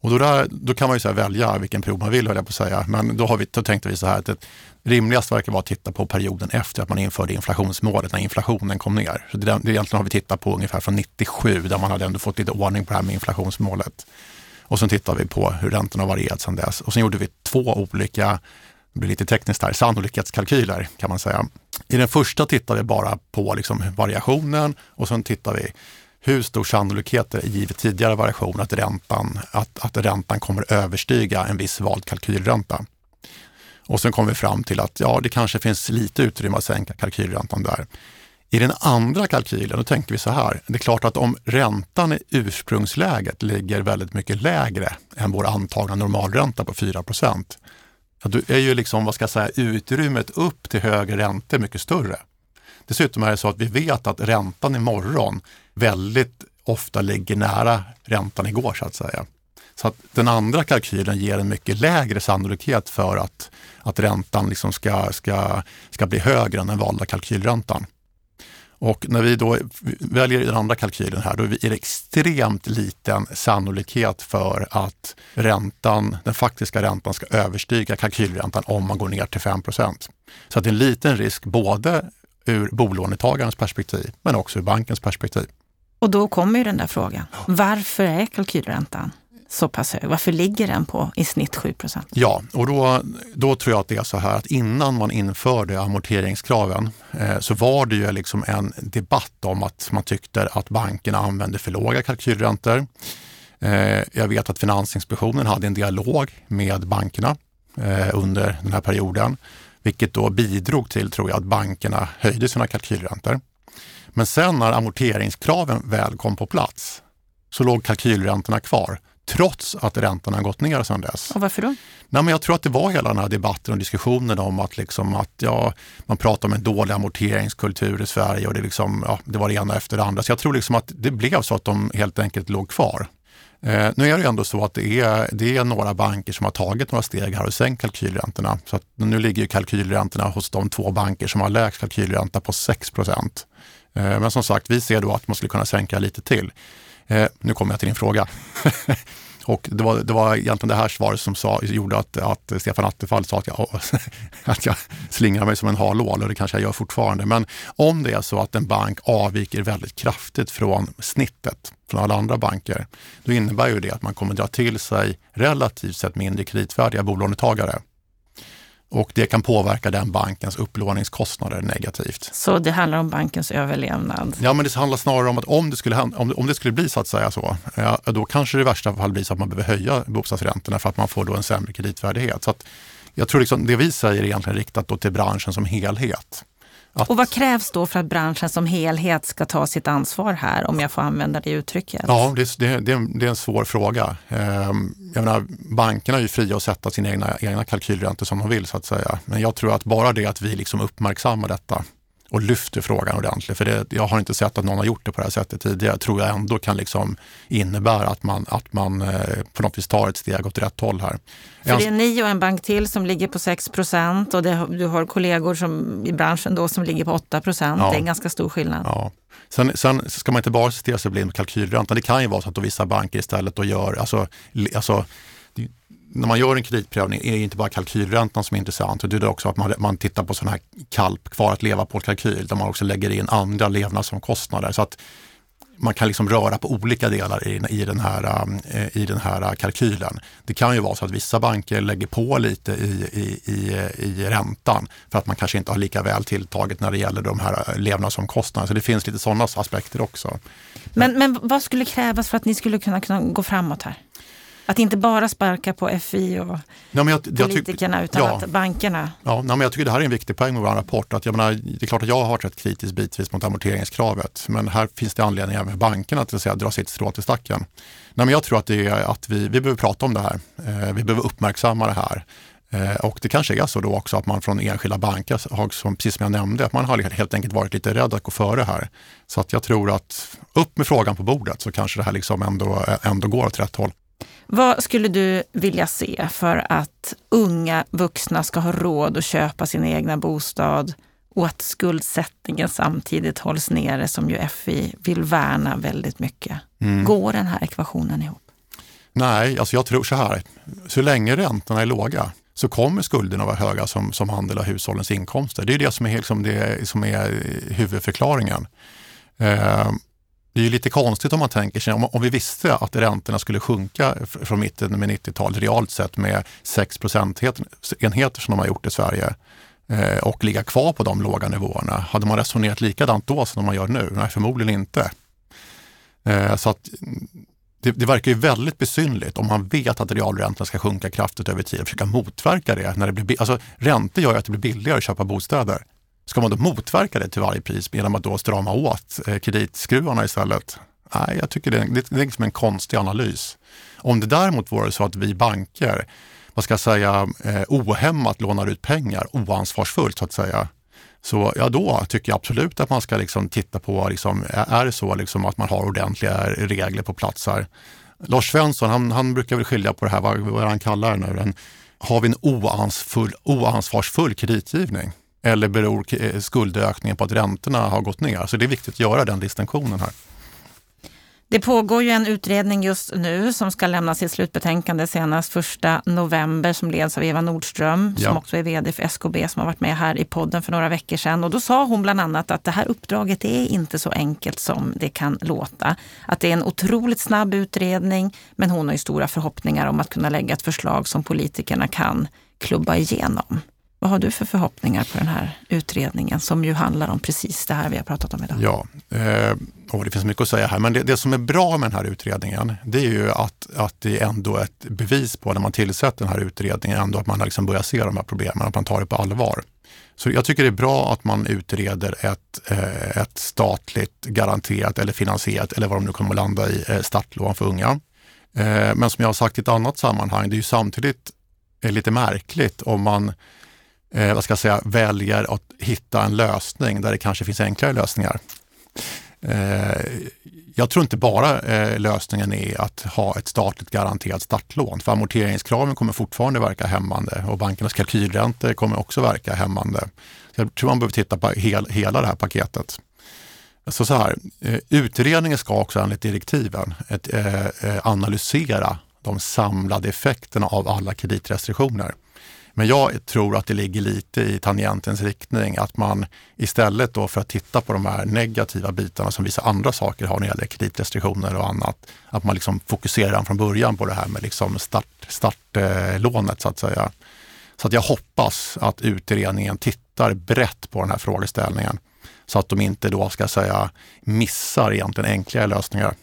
Och då, där, då kan man ju så här välja vilken period man vill, höll jag på att säga. Men då, har vi, då tänkte vi så här att det rimligast verkar vara att titta på perioden efter att man införde inflationsmålet, när inflationen kom ner. Så det, det egentligen har vi tittat på ungefär från 97, där man hade ändå fått lite ordning på det här med inflationsmålet. Och sen tittar vi på hur räntorna har varierat sedan dess. Och sen gjorde vi två olika, det blir lite tekniskt här, sannolikhetskalkyler kan man säga. I den första tittar vi bara på liksom variationen och sen tittar vi hur stor sannolikhet är det givet tidigare variation att räntan, att, att räntan kommer överstiga en viss vald kalkylränta. Och sen kommer vi fram till att ja, det kanske finns lite utrymme att sänka kalkylräntan där. I den andra kalkylen, då tänker vi så här. Det är klart att om räntan i ursprungsläget ligger väldigt mycket lägre än vår antagna normalränta på 4 procent, då är ju liksom, vad ska jag säga, utrymmet upp till högre räntor mycket större. Dessutom är det så att vi vet att räntan imorgon väldigt ofta ligger nära räntan igår så att säga. Så att den andra kalkylen ger en mycket lägre sannolikhet för att, att räntan liksom ska, ska, ska bli högre än den valda kalkylräntan. Och när vi då väljer den andra kalkylen här, då är det extremt liten sannolikhet för att räntan, den faktiska räntan ska överstiga kalkylräntan om man går ner till 5% Så att det är en liten risk både ur bolånetagarens perspektiv men också ur bankens perspektiv. Och då kommer ju den där frågan. Varför är kalkylräntan så pass hög? Varför ligger den på i snitt 7% Ja, och då, då tror jag att det är så här att innan man införde amorteringskraven eh, så var det ju liksom en debatt om att man tyckte att bankerna använde för låga kalkylräntor. Eh, jag vet att Finansinspektionen hade en dialog med bankerna eh, under den här perioden, vilket då bidrog till, tror jag, att bankerna höjde sina kalkylräntor. Men sen när amorteringskraven väl kom på plats så låg kalkylräntorna kvar trots att räntorna gått ner sedan dess. Och varför då? Nej, men jag tror att det var hela den här debatten och diskussionen om att, liksom att ja, man pratar om en dålig amorteringskultur i Sverige och det, liksom, ja, det var det ena efter det andra. Så jag tror liksom att det blev så att de helt enkelt låg kvar. Eh, nu är det ändå så att det är, det är några banker som har tagit några steg här och sänkt kalkylräntorna. Så nu ligger kalkylräntorna hos de två banker som har lägst kalkylränta på 6 procent. Eh, men som sagt, vi ser då att man skulle kunna sänka lite till. Eh, nu kommer jag till din fråga. Och det var, det var egentligen det här svaret som sa, gjorde att, att Stefan Attefall sa att jag, att jag slingrar mig som en halål och det kanske jag gör fortfarande. Men om det är så att en bank avviker väldigt kraftigt från snittet från alla andra banker, då innebär ju det att man kommer dra till sig relativt sett mindre kreditvärdiga bolånetagare och det kan påverka den bankens upplåningskostnader negativt. Så det handlar om bankens överlevnad? Ja, men det handlar snarare om att om det skulle, om, om det skulle bli så att säga så, ja, då kanske det i värsta fall blir så att man behöver höja bostadsräntorna för att man får då en sämre kreditvärdighet. Så att jag tror liksom, det vi säger är egentligen riktat då till branschen som helhet. Att... Och vad krävs då för att branschen som helhet ska ta sitt ansvar här, om jag får använda det uttrycket? Ja, det, det, det, är en svår fråga. Ehm, jag menar, bankerna är ju fria att sätta sina egna, egna kalkylräntor som de vill så att säga. Men jag tror att bara det att vi liksom uppmärksammar detta och lyfter frågan ordentligt. För det, jag har inte sett att någon har gjort det på det här sättet tidigare. tror jag ändå kan liksom innebära att man, att man eh, på något vis tar ett steg åt rätt håll här. För det är ni och en bank till som ligger på 6 procent och det, du har kollegor som, i branschen då som ligger på 8 procent. Ja. Det är en ganska stor skillnad. Ja. Sen, sen ska man inte bara stirra sig blind på kalkylräntan. Det kan ju vara så att vissa banker istället då gör, alltså, alltså när man gör en kreditprövning är det inte bara kalkylräntan som är intressant, det är också att man, man tittar på sån här KALP, kvar att leva på-kalkyl, där man också lägger in andra levnadsomkostnader. Så att man kan liksom röra på olika delar i, i, den här, um, eh, i den här kalkylen. Det kan ju vara så att vissa banker lägger på lite i, i, i, i räntan för att man kanske inte har lika väl tilltaget när det gäller de här eh, levnadsomkostnaderna. Så det finns lite sådana aspekter också. Men, men vad skulle krävas för att ni skulle kunna, kunna gå framåt här? Att inte bara sparka på FI och ja, jag, politikerna jag utan ja, att bankerna... Ja, nej, men jag tycker det här är en viktig poäng med vår rapport. Att jag menar, det är klart att jag har varit rätt kritisk bitvis mot amorteringskravet. Men här finns det anledning även för bankerna att säga, dra sitt strå till stacken. Nej, men jag tror att, det är, att vi, vi behöver prata om det här. Eh, vi behöver uppmärksamma det här. Eh, och det kanske är så då också att man från enskilda banker har, som, precis som jag nämnde, att man har helt enkelt varit lite rädd att gå före här. Så att jag tror att upp med frågan på bordet så kanske det här liksom ändå, ändå går åt rätt håll. Vad skulle du vilja se för att unga vuxna ska ha råd att köpa sin egna bostad och att skuldsättningen samtidigt hålls nere som ju FI vill värna väldigt mycket? Mm. Går den här ekvationen ihop? Nej, alltså jag tror så här. Så länge räntorna är låga så kommer skulderna vara höga som, som andel av hushållens inkomster. Det är det som är, liksom det, som är huvudförklaringen. Eh, det är ju lite konstigt om man tänker sig, om, om vi visste att räntorna skulle sjunka från mitten med 90-talet realt sett med 6 procentenheter som de har gjort i Sverige eh, och ligga kvar på de låga nivåerna. Hade man resonerat likadant då som man gör nu? Nej, förmodligen inte. Eh, så att det, det, verkar ju väldigt besynligt om man vet att realräntorna ska sjunka kraftigt över tid och försöka motverka det. När det blir, alltså, räntor gör ju att det blir billigare att köpa bostäder. Ska man då motverka det till varje pris genom att då strama åt eh, kreditskruvarna istället? Nej, jag tycker det är, det är liksom en konstig analys. Om det däremot vore så att vi banker, vad ska jag säga, eh, ohämmat lånar ut pengar, oansvarsfullt så att säga, så ja, då tycker jag absolut att man ska liksom titta på, liksom, är det så liksom att man har ordentliga regler på plats här? Lars Svensson, han, han brukar väl skilja på det här, vad, vad han kallar det nu, en, har vi en oansfull, oansvarsfull kreditgivning? Eller beror eh, skuldökningen på att räntorna har gått ner? Så det är viktigt att göra den distinktionen här. Det pågår ju en utredning just nu som ska lämna sitt slutbetänkande senast 1 november som leds av Eva Nordström ja. som också är vd för SKB som har varit med här i podden för några veckor sedan. Och då sa hon bland annat att det här uppdraget är inte så enkelt som det kan låta. Att det är en otroligt snabb utredning men hon har ju stora förhoppningar om att kunna lägga ett förslag som politikerna kan klubba igenom. Vad har du för förhoppningar på den här utredningen som ju handlar om precis det här vi har pratat om idag? Ja, eh, och det finns mycket att säga här, men det, det, som är bra med den här utredningen, det är ju att, att det är ändå ett bevis på när man tillsätter den här utredningen, ändå att man har liksom börjat se de här problemen, att man tar det på allvar. Så jag tycker det är bra att man utreder ett, eh, ett statligt garanterat eller finansierat, eller vad de nu kommer att landa i, eh, startlån för unga. Eh, men som jag har sagt i ett annat sammanhang, det är ju samtidigt eh, lite märkligt om man eh, vad ska jag säga, väljer att hitta en lösning där det kanske finns enklare lösningar. Eh, jag tror inte bara eh, lösningen är att ha ett statligt garanterat startlån, för amorteringskraven kommer fortfarande verka hämmande och bankernas kalkylräntor kommer också verka hämmande. Jag tror man behöver titta på hel, hela det här paketet. Så, så här, eh, utredningen ska också enligt direktiven ett, eh, eh analysera de samlade effekterna av alla kreditrestriktioner. Men jag tror att det ligger lite i tangentens riktning, att man istället då för att titta på de här negativa bitarna som vissa andra saker har när det gäller kreditrestriktioner och annat, att man liksom fokuserar från början på det här med liksom start, startlånet så att säga. Så att jag hoppas att utredningen tittar brett på den här frågeställningen så att de inte då ska säga missar egentligen enklare lösningar.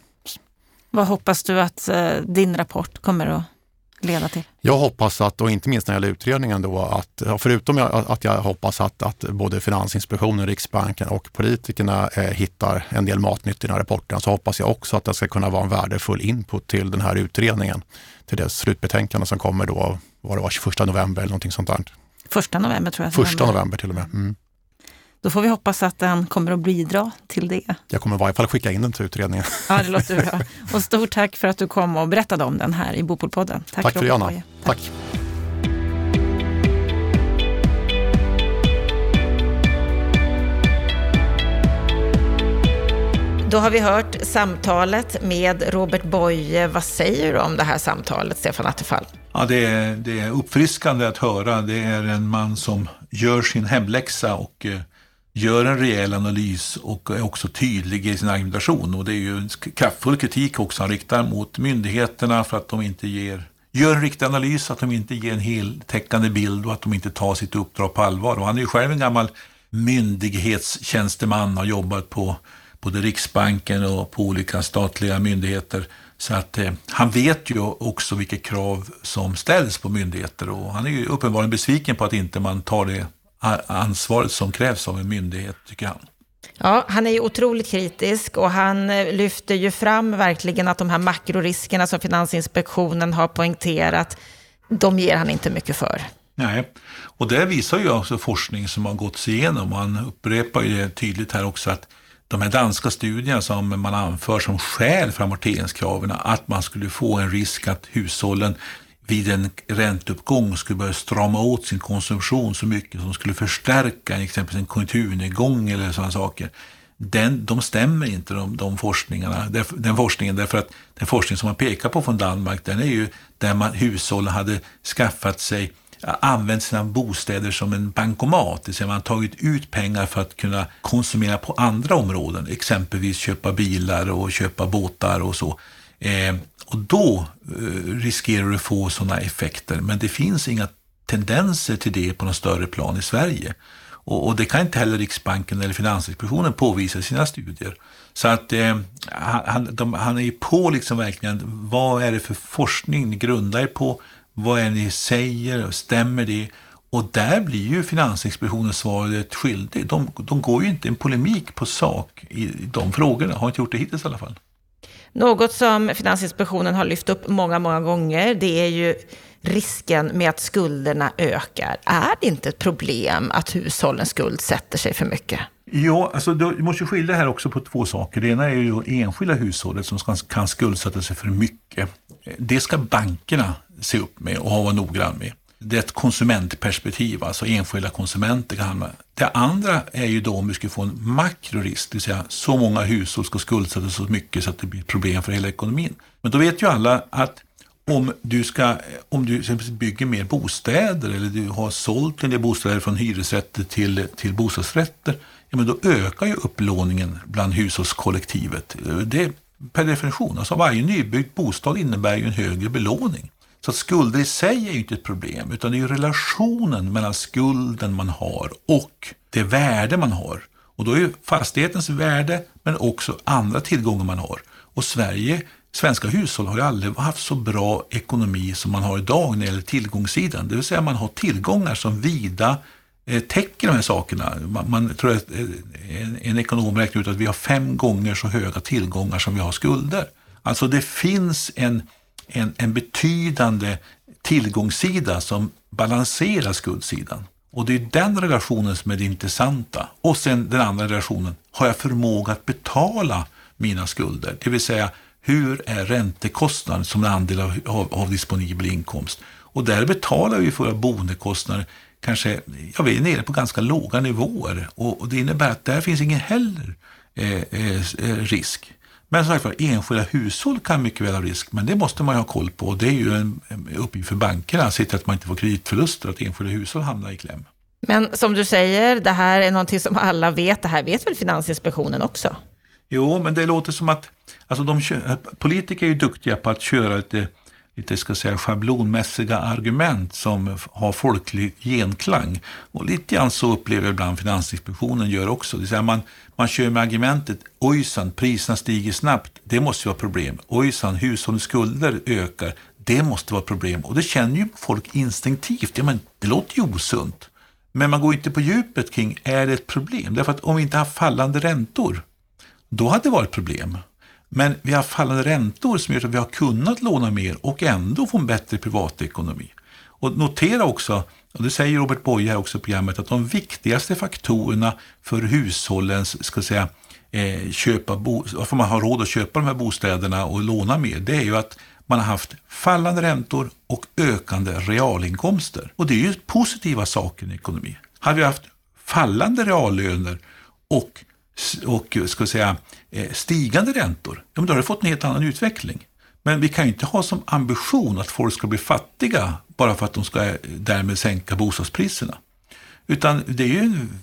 Vad hoppas du att eh, din rapport kommer att leda till? Jag hoppas att, och inte minst när det gäller utredningen då, att förutom att jag hoppas att, att både Finansinspektionen, Riksbanken och politikerna eh, hittar en del matnytt i den här rapporten, så hoppas jag också att det ska kunna vara en värdefull input till den här utredningen, till det slutbetänkande som kommer då, vad det var, 21 november eller någonting sånt där. Första november tror jag. Första november till och med. Mm. Då får vi hoppas att den kommer att bidra till det. Jag kommer i varje fall skicka in den till utredningen. Ja, det låter bra. Och stort tack för att du kom och berättade om den här i Bopolpodden. Tack, tack för det, Anna. Tack. tack. Då har vi hört samtalet med Robert Boye. Vad säger du om det här samtalet, Stefan Attefall? Ja, det, är, det är uppfriskande att höra. Det är en man som gör sin hemläxa och eh, gör en rejäl analys och är också tydlig i sin argumentation. Och det är ju en kraftfull kritik också han riktar mot myndigheterna för att de inte ger gör en riktig analys, att de inte ger en heltäckande bild och att de inte tar sitt uppdrag på allvar. Och han är ju själv en gammal myndighetstjänsteman, har jobbat på både Riksbanken och på olika statliga myndigheter. Så att eh, han vet ju också vilka krav som ställs på myndigheter och han är ju uppenbarligen besviken på att inte man tar det ansvaret som krävs av en myndighet, tycker han. Ja, han är ju otroligt kritisk och han eh, lyfter ju fram verkligen att de här makroriskerna som Finansinspektionen har poängterat, de ger han inte mycket för. Nej, och det visar ju också forskning som har gått igenom. Han upprepar ju det tydligt här också att de här danska studierna som man anför som skäl för amorteringskraven, att man skulle få en risk att hushållen vid en ränteuppgång skulle börja strama åt sin konsumtion så mycket som skulle förstärka exempelvis en konjunkturnedgång eller sådana saker. Den, de stämmer inte, de, de forskningarna, den forskningen, därför att den forskning som man pekar på från Danmark, den är ju där man, hushållen hade skaffat sig använt sina bostäder som en bankomat, det vill säga man har tagit ut pengar för att kunna konsumera på andra områden, exempelvis köpa bilar och köpa båtar och så. Eh, och då eh, riskerar du att få sådana effekter. Men det finns inga tendenser till det på någon större plan i Sverige. Och, och det kan inte heller Riksbanken eller Finansinspektionen påvisa i sina studier. Så att eh, han, de, han är på liksom verkligen, vad är det för forskning ni grundar er på? Vad är det ni säger? Stämmer det? Och där blir ju Finansinspektionen svaret skyldig. De, de går ju inte en polemik på sak i de frågorna, har inte gjort det hittills i alla fall. Något som Finansinspektionen har lyft upp många, många gånger, det är ju risken med att skulderna ökar. Är det inte ett problem att hushållen skuldsätter sig för mycket? Ja, alltså du måste skilja här också på två saker. Det ena är ju enskilda hushållet som kan skuldsätta sig för mycket. Det ska bankerna se upp med och vara noggrann med. Det är ett konsumentperspektiv, alltså enskilda konsumenter kan hamna. Det andra är ju då om vi skulle få en makrorisk, det vill säga så många hushåll ska skuldsätta sig så mycket så att det blir problem för hela ekonomin. Men då vet ju alla att om du, ska, om du bygger mer bostäder eller du har sålt en del bostäder från hyresrätter till, till bostadsrätter, ja, men då ökar ju upplåningen bland hushållskollektivet. Det per definition. Alltså varje nybyggd bostad innebär ju en högre belåning. Så att skulder i sig är ju inte ett problem, utan det är ju relationen mellan skulden man har och det värde man har. Och då är ju fastighetens värde, men också andra tillgångar man har. Och Sverige, svenska hushåll har ju aldrig haft så bra ekonomi som man har idag när det gäller tillgångssidan. Det vill säga man har tillgångar som vida eh, täcker de här sakerna. Man, man tror att eh, en, en ekonom räknar ut att vi har fem gånger så höga tillgångar som vi har skulder. Alltså det finns en en, en betydande tillgångssida som balanserar skuldsidan. Och det är den relationen som är det intressanta. Och sen den andra relationen, har jag förmåga att betala mina skulder? Det vill säga, hur är räntekostnaden som en andel av, av, av disponibel inkomst? Och där betalar vi för våra boendekostnader kanske, ja vi är nere på ganska låga nivåer och, och det innebär att där finns ingen heller eh, eh, eh risk. Men som sagt var, enskilda hushåll kan mycket väl ha risk, men det måste man ju ha koll på. Och det är ju en uppgift för bankerna att se till att man inte får kreditförluster, att enskilda hushåll hamnar i kläm. Men som du säger, det här är någonting som alla vet. Det här vet väl Finansinspektionen också? Jo, men det låter som att alltså de, politiker är ju duktiga på att köra lite, lite ska säga, schablonmässiga argument som har folklig genklang. Och lite grann så upplever ibland Finansinspektionen gör också. Det vill säga man, man kör med argumentet ojsan, priserna stiger snabbt, det måste vara problem. Ojsan, hushållens skulder ökar, det måste vara problem. Och det känner ju folk instinktivt, ja men det låter ju osunt. Men man går inte på djupet kring, är det ett problem? Därför att om vi inte har fallande räntor, då hade det varit problem. Men vi har fallande räntor som gör att vi har kunnat låna mer och ändå få en bättre privatekonomi. Och notera också och det säger Robert Boye här också i programmet, att de viktigaste faktorerna för hushållens, ska säga, eh, köpa varför man har råd att köpa de här bostäderna och låna mer, det är ju att man har haft fallande räntor och ökande realinkomster. Och det är ju positiva saker i ekonomi. Hade vi haft fallande reallöner och, och eh, ska säga, eh, stigande räntor, ja, då har det fått en helt annan utveckling. Men vi kan ju inte ha som ambition att folk ska bli fattiga bara för att de ska eh, därmed sänka bostadspriserna. Utan det är ju en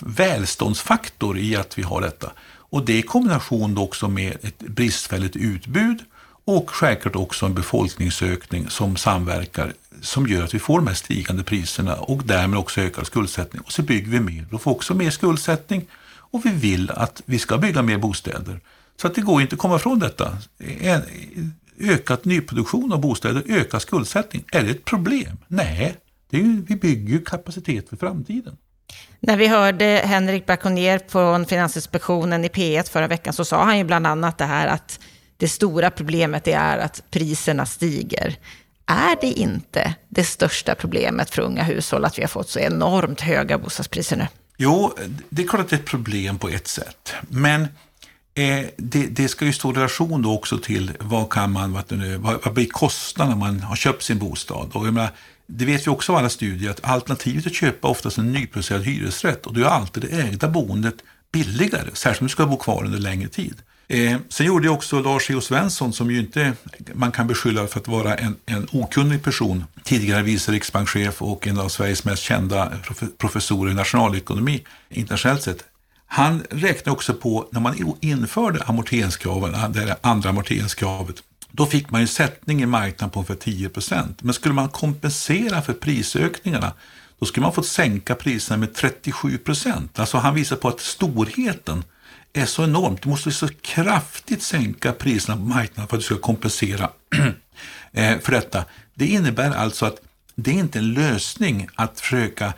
välståndsfaktor i att vi har detta. Och det i kombination också med ett bristfälligt utbud och självklart också en befolkningsökning som samverkar som gör att vi får de här stigande priserna och därmed också ökad skuldsättning. Och så bygger vi mer. Då får vi också mer skuldsättning och vi vill att vi ska bygga mer bostäder. Så att det går inte att komma ifrån detta. En ökad nyproduktion av bostäder, ökad skuldsättning. Är det ett problem? Nej, det är ju, vi bygger ju kapacitet för framtiden. När vi hörde Henrik Braconier från Finansinspektionen i P1 förra veckan så sa han ju bland annat det här att det stora problemet är att priserna stiger. Är det inte det största problemet för unga hushåll att vi har fått så enormt höga bostadspriser nu? Jo, det är klart att det är ett problem på ett sätt. Men Eh, det, det, ska ju stå i relation då också till vad kan man, vad, vad, vad blir kostnaden när man har köpt sin bostad. Och jag menar, det vet vi också av alla studier att alternativet att köpa oftast en nyproducerad hyresrätt och då är alltid det ägda boendet billigare, särskilt om du ska bo kvar under längre tid. Eh, sen gjorde jag också Lars E.O. Svensson, som ju inte man kan beskylla för att vara en, en okunnig person, tidigare vice riksbankschef och en av Sveriges mest kända professorer i nationalekonomi internationellt sett. Han räknade också på, när man införde amorteringskraven, det andra amorteringskravet, då fick man ju sättning i marknaden på ungefär 10 procent. Men skulle man kompensera för prisökningarna, då skulle man fått sänka priserna med 37 procent. Alltså han visar på att storheten är så enormt. Du måste så kraftigt sänka priserna på marknaden för att du ska kompensera eh, för detta. Det innebär alltså att det är inte en lösning att försöka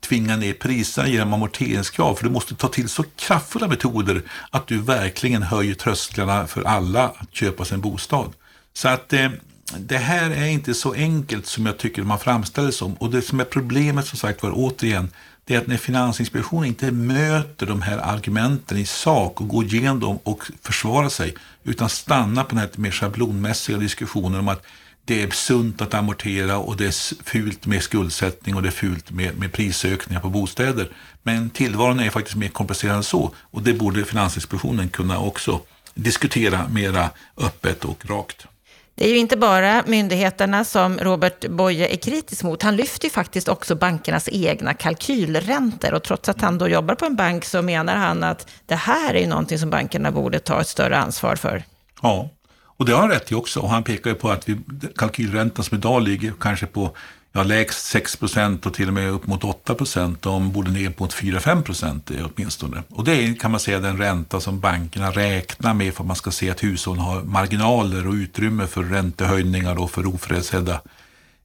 tvinga ner priserna genom amorteringskrav, för du måste ta till så kraftfulla metoder att du verkligen höjer trösklarna för alla att köpa sin bostad. Så att eh, det här är inte så enkelt som jag tycker man framställer det som. Och det som är problemet som sagt var återigen, det är att när Finansinspektionen inte möter de här argumenten i sak och går igenom dem och försvarar sig, utan stannar på den här mer schablonmässiga diskussionen om att det är sunt att amortera och det är fult med skuldsättning och det är fult med, med prisökningar på bostäder. Men tillvaron är faktiskt mer komplicerad än så och det borde Finansinspektionen kunna också diskutera mera öppet och rakt. Det är ju inte bara myndigheterna som Robert Boye är kritisk mot. Han lyfter ju faktiskt också bankernas egna kalkylräntor. Och trots att han då jobbar på en bank så menar han att det här är ju någonting som bankerna borde ta ett större ansvar för. Ja, och det har han rätt i också. Och han pekar ju på att vi, kalkylräntan som idag ligger kanske på ja, lägst 6 procent och till och med upp mot 8 procent. De borde ner mot 4-5 procent eh, åtminstone. Och det är kan man säga den ränta som bankerna räknar med för att man ska se att hushållen har marginaler och utrymme för räntehöjningar och för oförutsedda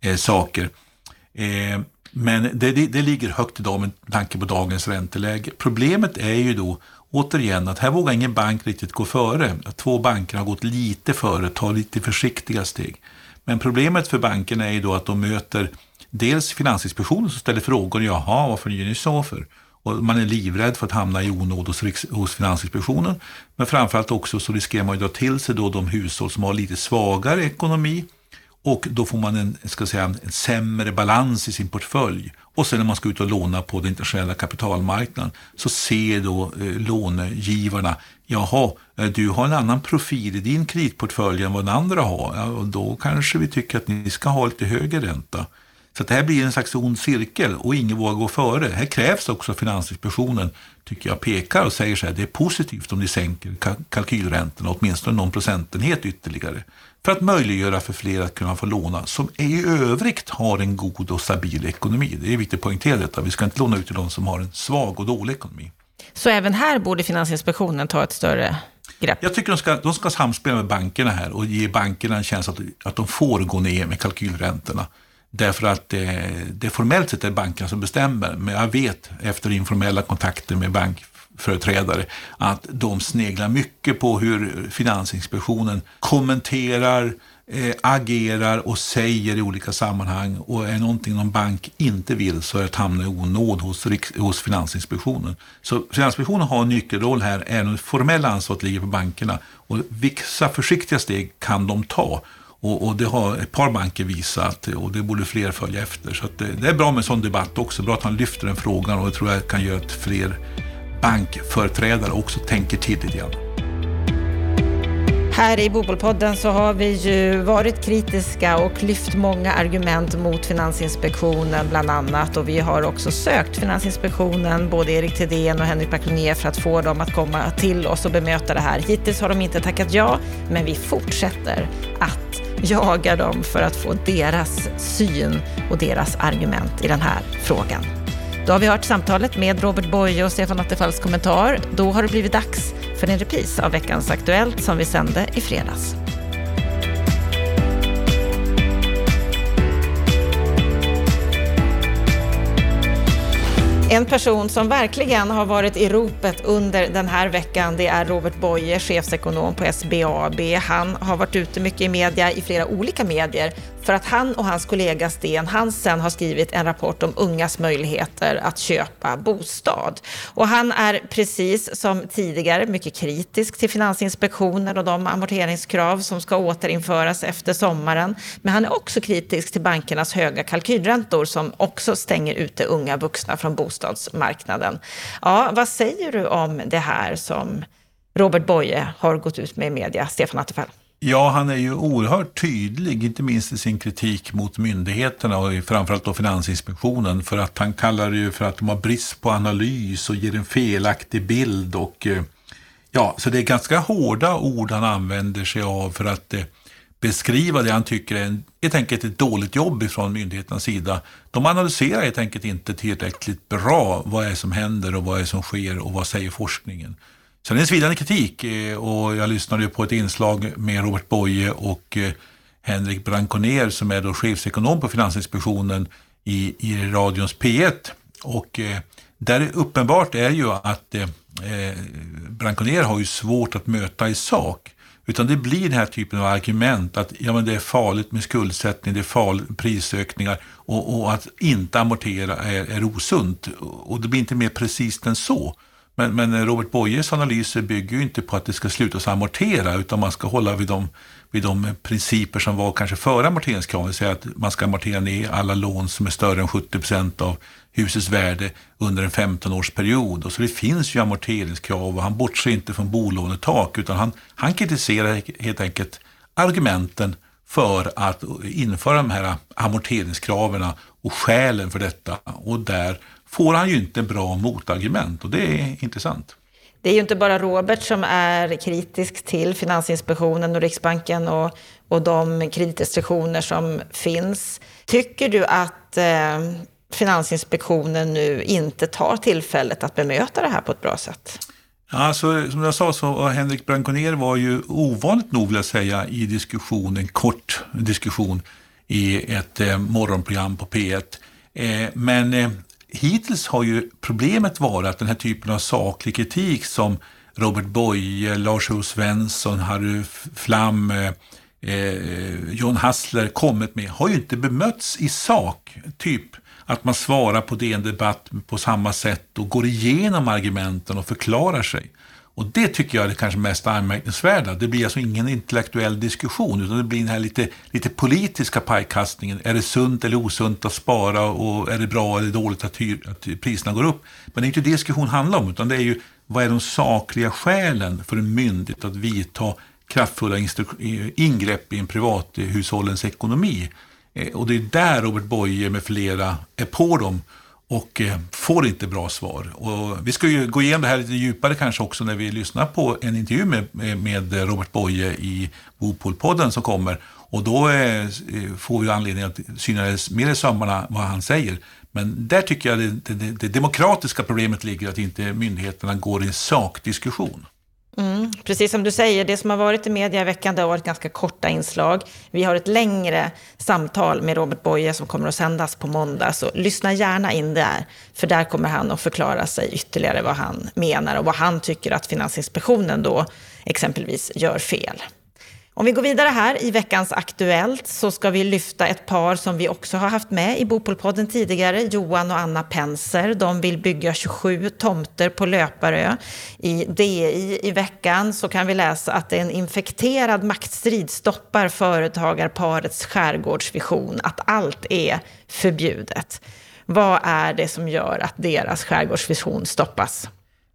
eh, saker. Eh, men det, det, det, ligger högt idag med tanke på dagens ränteläge. Problemet är ju då återigen att här vågar ingen bank riktigt gå före. Två banker har gått lite före, tar lite försiktiga steg. Men problemet för bankerna är ju då att de möter dels Finansinspektionen som ställer frågor. Jaha, varför gör ni så för? Och man är livrädd för att hamna i onåd hos, hos Finansinspektionen. Men framförallt också så riskerar man att dra till sig då de hushåll som har lite svagare ekonomi och då får man en, ska säga, en sämre balans i sin portfölj. Och sen när man ska ut och låna på den internationella kapitalmarknaden så ser då eh, lånegivarna, jaha, eh, du har en annan profil i din kreditportfölj än vad den andra har. Ja, och då kanske vi tycker att ni ska ha lite högre ränta. Så det här blir en slags ond cirkel och ingen vågar gå före. Här krävs också Finansinspektionen, tycker jag, pekar och säger så här, det är positivt om ni sänker kalkylräntorna åtminstone någon procentenhet ytterligare för att möjliggöra för fler att kunna få låna som i övrigt har en god och stabil ekonomi. Det är viktigt att poängtera detta. Vi ska inte låna ut till de som har en svag och dålig ekonomi. Så även här borde Finansinspektionen ta ett större grepp? Jag tycker de ska, de ska samspela med bankerna här och ge bankerna en känsla att, att de får gå ner med kalkylräntorna. Därför att det, det formellt sett är bankerna som bestämmer, men jag vet efter informella kontakter med bank, företrädare att de sneglar mycket på hur Finansinspektionen kommenterar, eh, agerar och säger i olika sammanhang. Och är någonting någon bank inte vill så är det att hamna i onåd hos, hos Finansinspektionen. Så Finansinspektionen har en nyckelroll här, även om det formella ansvaret ligger på bankerna. Och vissa försiktiga steg kan de ta. Och, och, det har ett par banker visat och det borde fler följa efter. Så det, eh, det, är bra med en sån debatt också. Bra att han lyfter den frågan och det tror jag kan göra att fler bankföreträdare också tänker till lite grann. Här i Bobelpodden så har vi ju varit kritiska och lyft många argument mot Finansinspektionen bland annat och vi har också sökt Finansinspektionen, både Erik Thedéen och Henrik Backlinier för att få dem att komma till oss och bemöta det här. Hittills har de inte tackat ja, men vi fortsätter att jaga dem för att få deras syn och deras argument i den här frågan. Då har vi hört samtalet med Robert Boye och Stefan Attefalls kommentar. Då har det blivit dags för en repris av veckans Aktuellt som vi sände i fredags. En person som verkligen har varit i ropet under den här veckan, det är Robert Boye, chefsekonom på SBAB. Han har varit ute mycket i media, i flera olika medier, för att han och hans kollega Sten Hansen har skrivit en rapport om ungas möjligheter att köpa bostad. Och han är precis som tidigare mycket kritisk till Finansinspektionen och de amorteringskrav som ska återinföras efter sommaren. Men han är också kritisk till bankernas höga kalkylräntor som också stänger ute unga vuxna från bostadsmarknaden. Ja, vad säger du om det här som Robert Boye har gått ut med i media, Stefan Attefall? Ja, han är ju oerhört tydlig, inte minst i sin kritik mot myndigheterna och framförallt då Finansinspektionen, för att han kallar det ju för att de har brist på analys och ger en felaktig bild. Och, eh, ja, så det är ganska hårda ord han använder sig av för att eh, beskriva det han tycker är en, helt enkelt ett dåligt jobb från myndigheternas sida. De analyserar helt enkelt inte tillräckligt bra vad är som händer och vad är som sker och vad säger forskningen. Sen är det en svidande kritik eh, och jag lyssnade på ett inslag med Robert Boye och eh, Henrik Branconer som är då chefsekonom på Finansinspektionen i, i radions P1. Och eh, där uppenbart är ju att eh, eh, Branconer har ju svårt att möta i sak. Utan det blir den här typen av argument att ja, men det är farligt med skuldsättning, det är farligt med prisökningar och, och att inte amortera är, är osunt. Och det blir inte mer precis än så. Men, men Robert Boyes analyser bygger ju inte på att det ska slutas amortera utan man ska hålla vid de, vid de principer som var kanske före amorteringskraven. Det att man ska amortera ner alla lån som är större än 70 procent av husets värde under en 15-årsperiod. Och så det finns ju amorteringskrav och han bortser inte från bolånetak utan han, han kritiserar helt enkelt argumenten för att införa de här amorteringskraven och skälen för detta. Och där får han ju inte bra motargument och det är intressant. Det är ju inte bara Robert som är kritisk till Finansinspektionen och Riksbanken och, och de kreditrestriktioner som finns. Tycker du att eh, Finansinspektionen nu inte tar tillfället att bemöta det här på ett bra sätt? Alltså, som jag sa så Henrik Branconer var ju ovanligt nog vill jag säga i diskussion, en kort diskussion i ett eh, morgonprogram på P1. Eh, men eh, hittills har ju problemet varit att den här typen av saklig kritik som Robert Boye, Lars O. Svensson, Harry Flam, eh, eh, John Hassler kommit med har ju inte bemötts i sak. Typ att man svarar på DN Debatt på samma sätt och går igenom argumenten och förklarar sig. Och det tycker jag är det kanske mest anmärkningsvärda. Det blir alltså ingen intellektuell diskussion utan det blir den här lite, lite politiska pajkastningen. Är det sunt eller osunt att spara och är det bra eller dåligt att, hyr, att priserna går upp? Men det är inte det diskussion handlar om utan det är ju vad är de sakliga skälen för en myndighet att vidta kraftfulla ingrepp i en privathushållens ekonomi? Eh, och det är där Robert Boye med flera är på dem och eh, får inte bra svar. Och vi ska ju gå igenom det här lite djupare kanske också när vi lyssnar på en intervju med, eh, med Robert Boye i Bopolpodden som kommer. Och då eh, får vi anledning att syna mer i sömmarna vad han säger. Men där tycker jag det, det, det demokratiska problemet ligger att inte myndigheterna går i sakdiskussion. Mm, precis som du säger, det som har varit i media i veckan det har varit ganska korta inslag. Vi har ett längre samtal med Robert Boye som kommer att sändas på måndag, så lyssna gärna in där. För där kommer han att förklara sig ytterligare vad han menar och vad han tycker att Finansinspektionen då exempelvis gör fel. Om vi går vidare här i veckans Aktuellt så ska vi lyfta ett par som vi också har haft med i Bopolpodden tidigare, Johan och Anna Penser. De vill bygga 27 tomter på Löparö. I DI i veckan så kan vi läsa att en infekterad maktstrid stoppar företagarparets skärgårdsvision, att allt är förbjudet. Vad är det som gör att deras skärgårdsvision stoppas?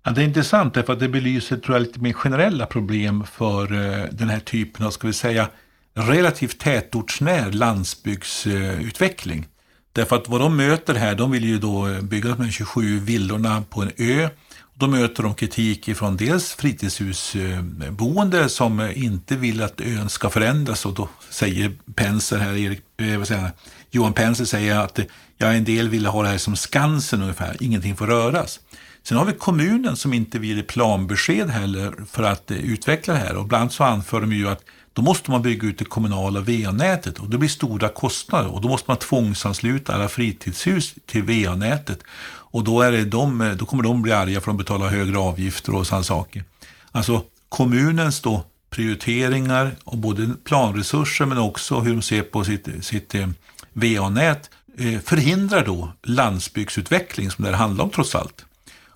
Ja, det är intressant därför att det belyser tror jag, lite mer generella problem för eh, den här typen av, ska vi säga, relativt tätortsnär landsbygdsutveckling. Därför att vad de möter här, de vill ju då bygga de här 27 villorna på en ö. Då möter de kritik från dels fritidshusboende som inte vill att ön ska förändras och då säger Penser här, Erik, eh, vad säger Johan Penser säger att ja, en del vill ha det här som Skansen ungefär, ingenting får röras. Sen har vi kommunen som inte vill ge planbesked heller för att eh, utveckla det här. Och ibland så anför de ju att då måste man bygga ut det kommunala VA-nätet och det blir stora kostnader och då måste man tvångsansluta alla fritidshus till VA-nätet. Och då, är det de, eh, då kommer de bli arga för att de betalar högre avgifter och sådana saker. Alltså kommunens då prioriteringar och både planresurser men också hur de ser på sitt, sitt eh, VA-nät eh, förhindrar då landsbygdsutveckling som det här handlar om trots allt.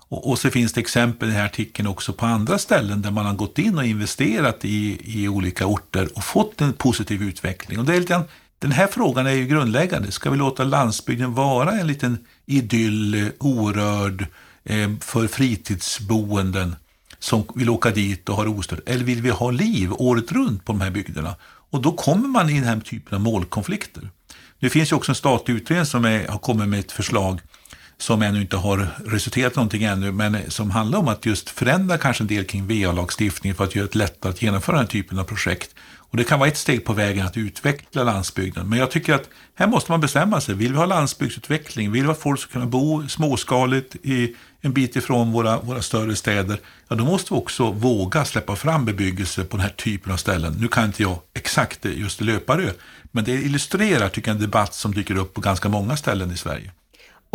Och, och, så finns det exempel i den här artikeln också på andra ställen där man har gått in och investerat i, i olika orter och fått en positiv utveckling. Och det är lite, den här frågan är ju grundläggande. Ska vi låta landsbygden vara en liten idyll, eh, orörd, eh, för fritidsboenden som vill åka dit och har det ostört? Eller vill vi ha liv året runt på de här bygderna? Och då kommer man i den här typen av målkonflikter. Det finns ju också en statlig utredning som är, har kommit med ett förslag som ännu inte har resulterat i någonting ännu, men som handlar om att just förändra kanske en del kring VA-lagstiftningen för att göra det lättare att genomföra den här typen av projekt. Och det kan vara ett steg på vägen att utveckla landsbygden. Men jag tycker att här måste man bestämma sig. Vill vi ha landsbygdsutveckling? Vill vi att folk ska kunna bo småskaligt i en bit ifrån våra, våra större städer, ja då måste vi också våga släppa fram bebyggelse på den här typen av ställen. Nu kan inte jag exakt just Löparö, men det illustrerar tycker jag en debatt som dyker upp på ganska många ställen i Sverige.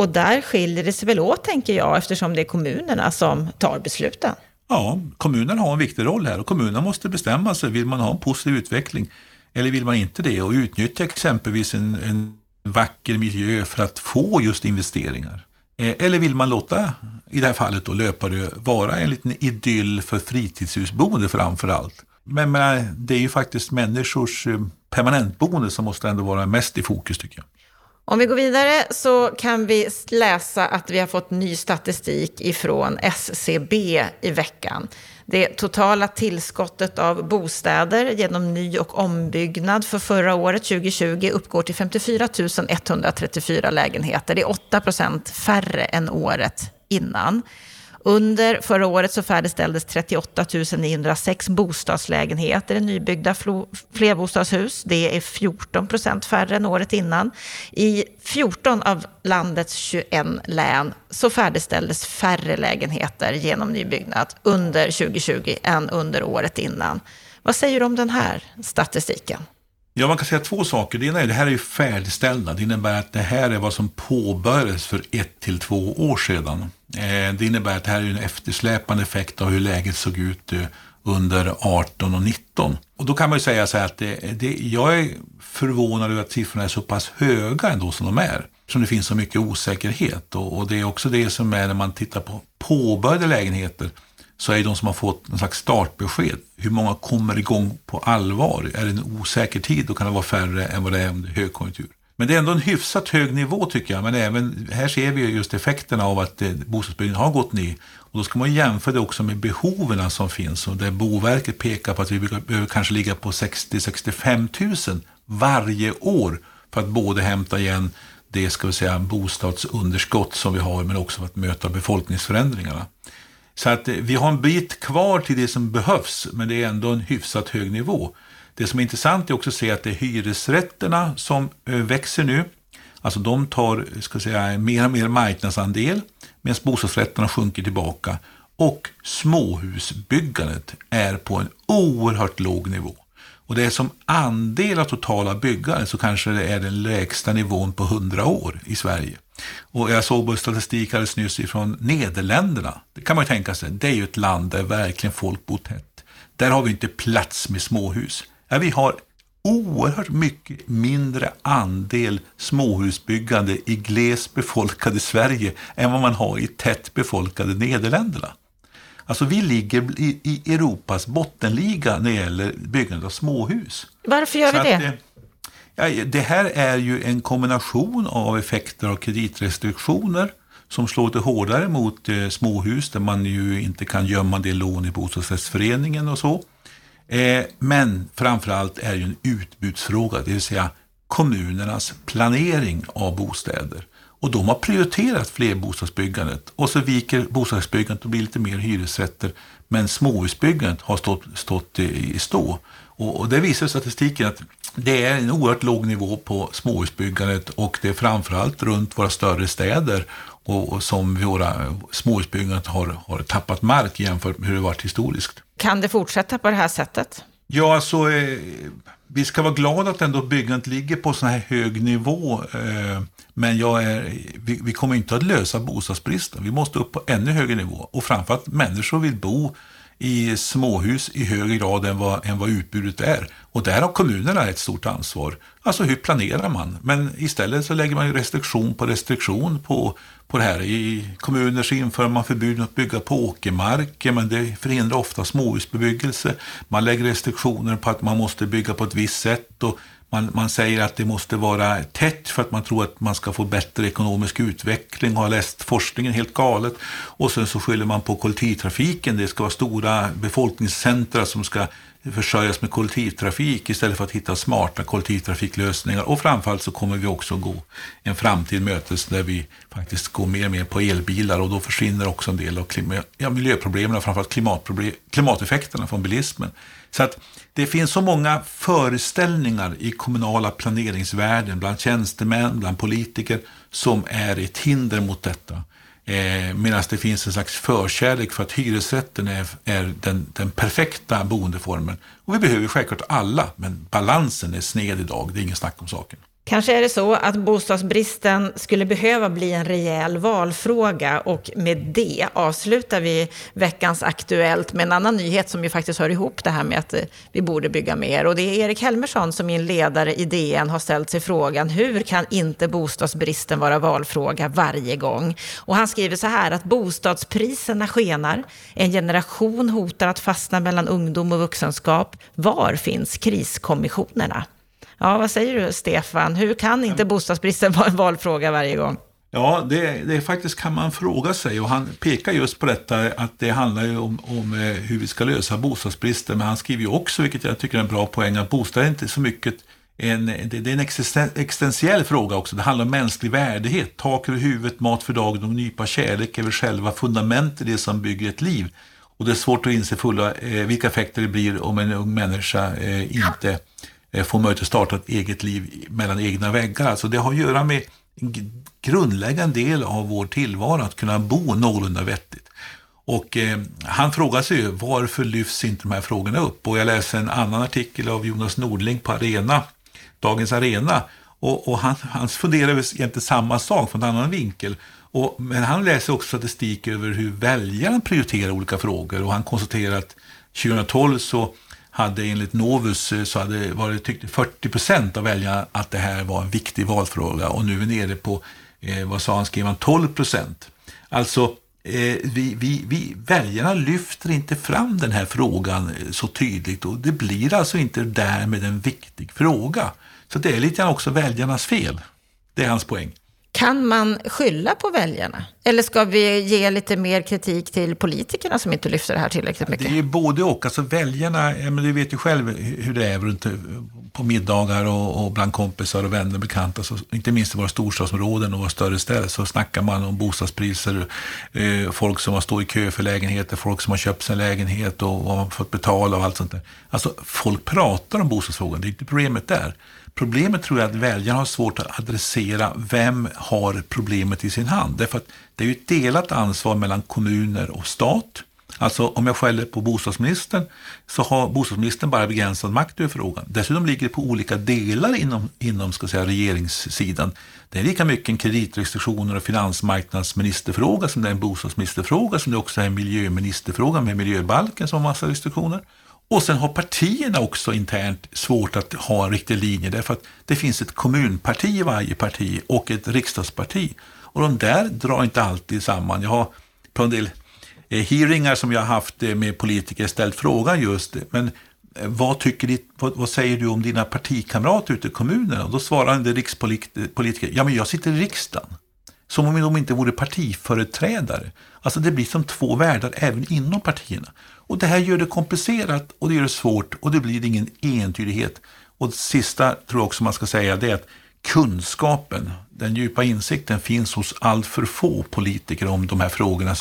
Och där skiljer det sig väl åt, tänker jag, eftersom det är kommunerna som tar besluten. Ja, kommunerna har en viktig roll här och kommunerna måste bestämma sig. Vill man ha en positiv utveckling eller vill man inte det? Och utnyttja exempelvis en, en vacker miljö för att få just investeringar. Eh, eller vill man låta, i det här fallet då Löparö, vara en liten idyll för fritidshusboende framför allt? Men, men det är ju faktiskt människors eh, permanentboende som måste ändå vara mest i fokus tycker jag. Om vi går vidare så kan vi läsa att vi har fått ny statistik ifrån SCB i veckan. Det totala tillskottet av bostäder genom ny och ombyggnad för förra året, 2020, uppgår till 54 134 lägenheter. Det är 8 procent färre än året innan. Under förra året så färdigställdes 38 906 bostadslägenheter i nybyggda flerbostadshus. Det är 14 procent färre än året innan. I 14 av landets 21 län så färdigställdes färre lägenheter genom nybyggnad under 2020 än under året innan. Vad säger du om den här statistiken? Ja, man kan säga två saker. Det ena är att det här är färdigställda. Det innebär att det här är vad som påbörjades för ett till två år sedan. Eh, det innebär att det här är en eftersläpande effekt av hur läget såg ut eh, under 18 och 19. Och då kan man ju säga så här att det, det, jag är förvånad över att siffrorna är så pass höga ändå som de är. Som det finns så mycket osäkerhet. Och, och det är också det som är när man tittar på påbörjade lägenheter så är det de som har fått en slags startbesked. Hur många kommer igång på allvar? Är det en osäker tid då kan det vara färre än vad det är under högkonjunktur. Men det är ändå en hyfsat hög nivå tycker jag. Men även här ser vi just effekterna av att eh, bostadsbyggandet har gått ner. Och då ska man jämföra det också med behoven som finns. Och där Boverket pekar på att vi behöver kanske ligga på 60-65 000 varje år för att både hämta igen det ska vi säga, bostadsunderskott som vi har men också för att möta befolkningsförändringarna. Så att eh, vi har en bit kvar till det som behövs, men det är ändå en hyfsat hög nivå. Det som är intressant är också att se att det är hyresrätterna som eh, växer nu. Alltså de tar ska säga, mer och mer marknadsandel medan bostadsrätterna sjunker tillbaka. Och småhusbyggandet är på en oerhört låg nivå. Och det är som andel av totala byggandet så kanske det är den lägsta nivån på 100 år i Sverige. Och jag såg på statistik alldeles nyss ifrån Nederländerna. Det kan man ju tänka sig, det är ju ett land där verkligen folk bor tätt. Där har vi inte plats med småhus. Ja, vi har oerhört mycket mindre andel småhusbyggande i glest befolkade Sverige än vad man har i tätt befolkade Nederländerna. Alltså vi ligger i, i Europas bottenliga när det gäller byggandet av småhus. Varför gör Så vi det? Ja, det här är ju en kombination av effekter av kreditrestriktioner som slår lite hårdare mot eh, småhus där man ju inte kan gömma det lån i bostadsrättsföreningen och så. Eh, men framförallt är det ju en utbudsfråga, det vill säga kommunernas planering av bostäder. Och de har prioriterat flerbostadsbyggandet och så viker bostadsbyggandet och blir lite mer hyresrätter. Men småhusbyggandet har stått, stått i stå. Och, och det visar statistiken att det är en oerhört låg nivå på småhusbyggandet och det är framförallt runt våra större städer och, och som våra småhusbyggandet har, har tappat mark jämfört med hur det varit historiskt. Kan det fortsätta på det här sättet? Ja, alltså, eh, vi ska vara glada att ändå byggandet ligger på så här hög nivå. Eh, men jag är, vi, vi, kommer inte att lösa bostadsbristen. Vi måste upp på ännu högre nivå. Och framförallt människor vill bo i småhus i högre grad än vad, än vad utbudet är. Och där har kommunerna ett stort ansvar. Alltså hur planerar man? Men istället så lägger man ju restriktion på restriktion på, på det här. I kommuner så inför man förbud mot att bygga på åkermark, men det förhindrar ofta småhusbebyggelse. Man lägger restriktioner på att man måste bygga på ett visst sätt och man, man säger att det måste vara tätt för att man tror att man ska få bättre ekonomisk utveckling, och har läst forskningen helt galet. Och sen så skyller man på kollektivtrafiken, det ska vara stora befolkningscentra som ska försörjas med kollektivtrafik istället för att hitta smarta kollektivtrafiklösningar. Och framförallt så kommer vi också gå en framtid mötes där vi faktiskt går mer och mer på elbilar och då försvinner också en del av ja, miljöproblemen och framförallt klimatproblem, klimateffekterna från bilismen. Så att det finns så många föreställningar i kommunala planeringsvärlden bland tjänstemän, bland politiker som är ett hinder mot detta. Eh, Medan det finns en slags förkärlek för att hyresrätten är, är den, den perfekta boendeformen. Och vi behöver självklart alla, men balansen är sned idag, det är ingen snack om saken. Kanske är det så att bostadsbristen skulle behöva bli en rejäl valfråga och med det avslutar vi veckans Aktuellt med en annan nyhet som ju faktiskt hör ihop det här med att eh, vi borde bygga mer. Och det är Erik Helmersson som i en ledare i DN har ställt sig frågan hur kan inte bostadsbristen vara valfråga varje gång? Och han skriver så här att bostadspriserna skenar, en generation hotar att fastna mellan ungdom och vuxenskap. Var finns kriskommissionerna? Ja, vad säger du Stefan? Hur kan inte bostadsbristen vara en valfråga varje gång? Ja, det, det faktiskt kan man fråga sig och han pekar just på detta att det handlar ju om, om eh, hur vi ska lösa bostadsbristen. Men han skriver ju också, vilket jag tycker är en bra poäng, att bostad är inte så mycket en, det, det är en existentiell fråga också. Det handlar om mänsklig värdighet. Tak över huvudet, mat för dagen och nypa kärlek är väl själva fundamentet i det som bygger ett liv. Och det är svårt att inse fulla eh, vilka effekter det blir om en ung människa eh, inte får få möjlighet att starta ett eget liv mellan egna väggar. Alltså det har att göra med en grundläggande del av vår tillvaro, att kunna bo någorlunda vettigt. Och eh, han frågar sig ju varför lyfts inte de här frågorna upp? Och jag läser en annan artikel av Jonas Nordling på Arena, Dagens Arena. Och, och han, han funderar egentligen samma sak från en annan vinkel. Och, men han läser också statistik över hur väljaren prioriterar olika frågor och han konstaterar att 2012 så hade enligt Novus eh, så hade varit, tyckte 40 procent av väljarna att det här var en viktig valfråga och nu är vi nere på, eh, vad sa han, skrev han, 12 procent. Alltså, eh, vi, vi, vi, väljarna lyfter inte fram den här frågan eh, så tydligt och det blir alltså inte därmed en viktig fråga. Så det är lite grann också väljarnas fel. Det är hans poäng. Kan man skylla på väljarna? Eller ska vi ge lite mer kritik till politikerna som inte lyfter det här tillräckligt mycket? Det är både och. Alltså väljarna, ja, men du vet ju själv hur det är runt på middagar och, och bland kompisar och vänner och bekanta. Så, inte minst i våra storstadsområden och våra större städer så snackar man om bostadspriser, eh, folk som har stått i kö för lägenheter, folk som har köpt sin lägenhet och vad man fått betala och allt sånt där. Alltså folk pratar om bostadsfrågan, det är inte problemet där. Problemet tror jag att väljarna har svårt att adressera vem har problemet i sin hand. Därför att det är ju ett delat ansvar mellan kommuner och stat. Alltså om jag skäller på bostadsministern så har bostadsministern bara begränsad makt över frågan. Dessutom ligger det på olika delar inom, inom ska säga, regeringssidan. Det är lika mycket en kreditrestriktioner och finansmarknadsministerfråga som det är en bostadsministerfråga som det också är en miljöministerfråga med miljöbalken som har massa restriktioner. Och sen har partierna också internt svårt att ha en riktig linje därför att det finns ett kommunparti i varje parti och ett riksdagsparti. Och de där drar inte alltid samman. Jag har på en del eh, hearingar som jag har haft eh, med politiker ställt frågan just men eh, vad, tycker ditt, vad, vad, säger du om dina partikamrater ute i kommunerna? Och då svarar en rikspolitiker, ja men jag sitter i riksdagen. Som om de inte vore partiföreträdare. Alltså det blir som två världar även inom partierna. Och det här gör det komplicerat och det gör det svårt och det blir ingen entydighet. Och det sista tror jag också man ska säga det är att kunskapen, den djupa insikten finns hos allt för få politiker om de här frågorna,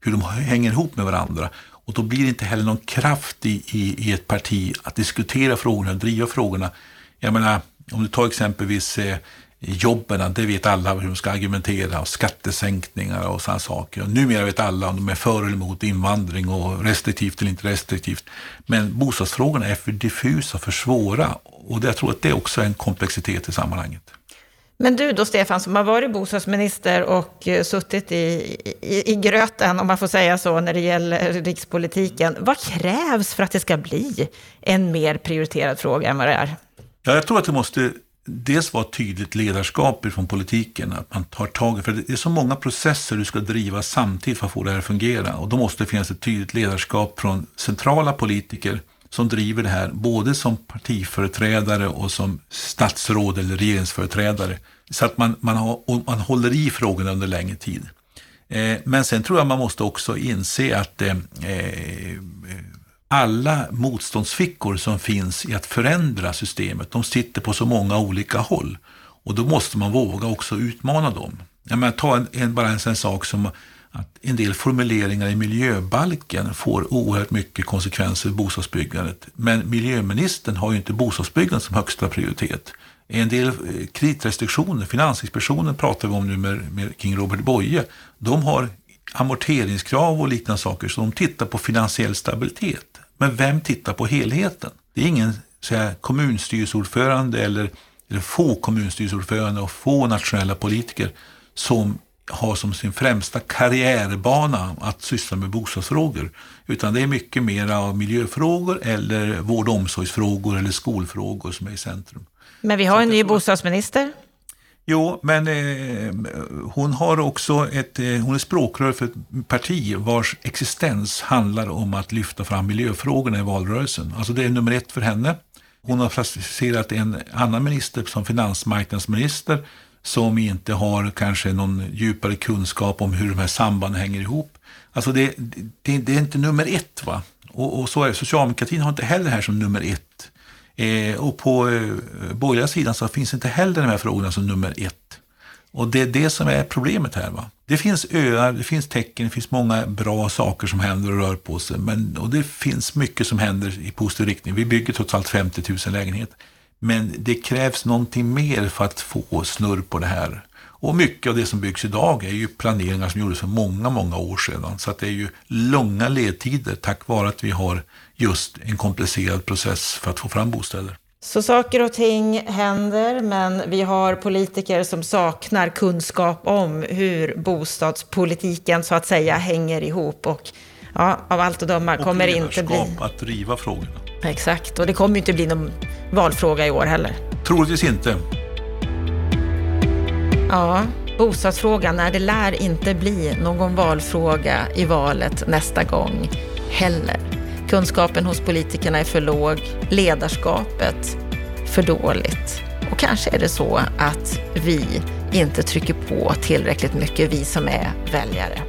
hur de hänger ihop med varandra. Och då blir det inte heller någon kraft i, i, i ett parti att diskutera frågorna, driva frågorna. Jag menar, om du tar exempelvis eh, jobben, det vet alla hur de ska argumentera och skattesänkningar och sådana saker. Och numera vet alla om de är för eller emot invandring och restriktivt eller inte restriktivt. Men bostadsfrågorna är för diffusa, för svåra och jag tror att det också är en komplexitet i sammanhanget. Men du då Stefan, som har varit bostadsminister och eh, suttit i, i, i gröten, om man får säga så, när det gäller rikspolitiken. Vad krävs för att det ska bli en mer prioriterad fråga än vad det är? Ja, jag tror att det måste dels vara tydligt ledarskap från politiken, att man tar tag i, för det är så många processer du ska driva samtidigt för att få det här att fungera. Och då måste det finnas ett tydligt ledarskap från centrala politiker som driver det här, både som partiföreträdare och som statsråd eller regeringsföreträdare. Så att man, man, har, man håller i frågorna under längre tid. Eh, men sen tror jag man måste också inse att eh, eh alla motståndsfickor som finns i att förändra systemet, de sitter på så många olika håll. Och då måste man våga också utmana dem. Jag menar, ta en, en, bara en sån sak som att en del formuleringar i miljöbalken får oerhört mycket konsekvenser för bostadsbyggandet. Men miljöministern har ju inte bostadsbyggandet som högsta prioritet. En del eh, kreditrestriktioner, Finansinspektionen pratar vi om nu med, med kring Robert Boye, de har amorteringskrav och liknande saker, så de tittar på finansiell stabilitet. Men vem tittar på helheten? Det är ingen så kommunstyrelseordförande eller, eller få kommunstyrelseordförande och få nationella politiker som har som sin främsta karriärbana att syssla med bostadsfrågor. Utan det är mycket mer av miljöfrågor eller vård och omsorgsfrågor eller skolfrågor som är i centrum. Men vi har en ny bostadsminister. Jo, men eh, hon har också ett, eh, hon är språkrör för ett parti vars existens handlar om att lyfta fram miljöfrågorna i valrörelsen. Alltså det är nummer ett för henne. Hon har placerat en annan minister som finansmarknadsminister som inte har kanske någon djupare kunskap om hur de här sambanden hänger ihop. Alltså det, det, det är inte nummer ett. va? Och, och, så är det. Socialdemokratin har inte heller det här som nummer ett. Eh, och på eh, borgerliga sidan så finns inte heller de här frågorna som nummer ett. Och det är det som är problemet här. Va? Det finns öar, det finns tecken, det finns många bra saker som händer och rör på sig. Men, och det finns mycket som händer i positiv riktning. Vi bygger trots allt 50 000 lägenheter. Men det krävs någonting mer för att få snurr på det här. Och mycket av det som byggs idag är ju planeringar som gjordes för många, många år sedan. Så att det är ju långa ledtider tack vare att vi har just en komplicerad process för att få fram bostäder. Så saker och ting händer, men vi har politiker som saknar kunskap om hur bostadspolitiken så att säga hänger ihop. Och ja, av allt att döma kommer det inte bli... att driva frågorna. Exakt, och det kommer ju inte bli någon valfråga i år heller. Troligtvis inte. Ja, bostadsfrågan, nej, det lär inte bli någon valfråga i valet nästa gång heller. Kunskapen hos politikerna är för låg, ledarskapet för dåligt. Och kanske är det så att vi inte trycker på tillräckligt mycket, vi som är väljare.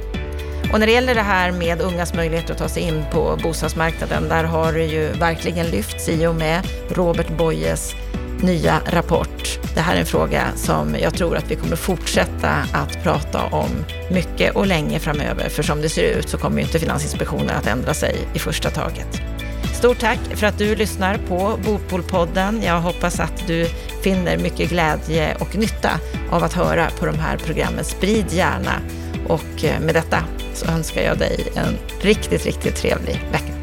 Och när det gäller det här med ungas möjligheter att ta sig in på bostadsmarknaden, där har det ju verkligen lyfts i och med Robert Boyes nya rapport. Det här är en fråga som jag tror att vi kommer fortsätta att prata om mycket och länge framöver. För som det ser ut så kommer ju inte Finansinspektionen att ändra sig i första taget. Stort tack för att du lyssnar på Bopolpodden. Jag hoppas att du finner mycket glädje och nytta av att höra på de här programmen. Sprid gärna och eh, med detta så önskar jag dig en riktigt, riktigt trevlig vecka.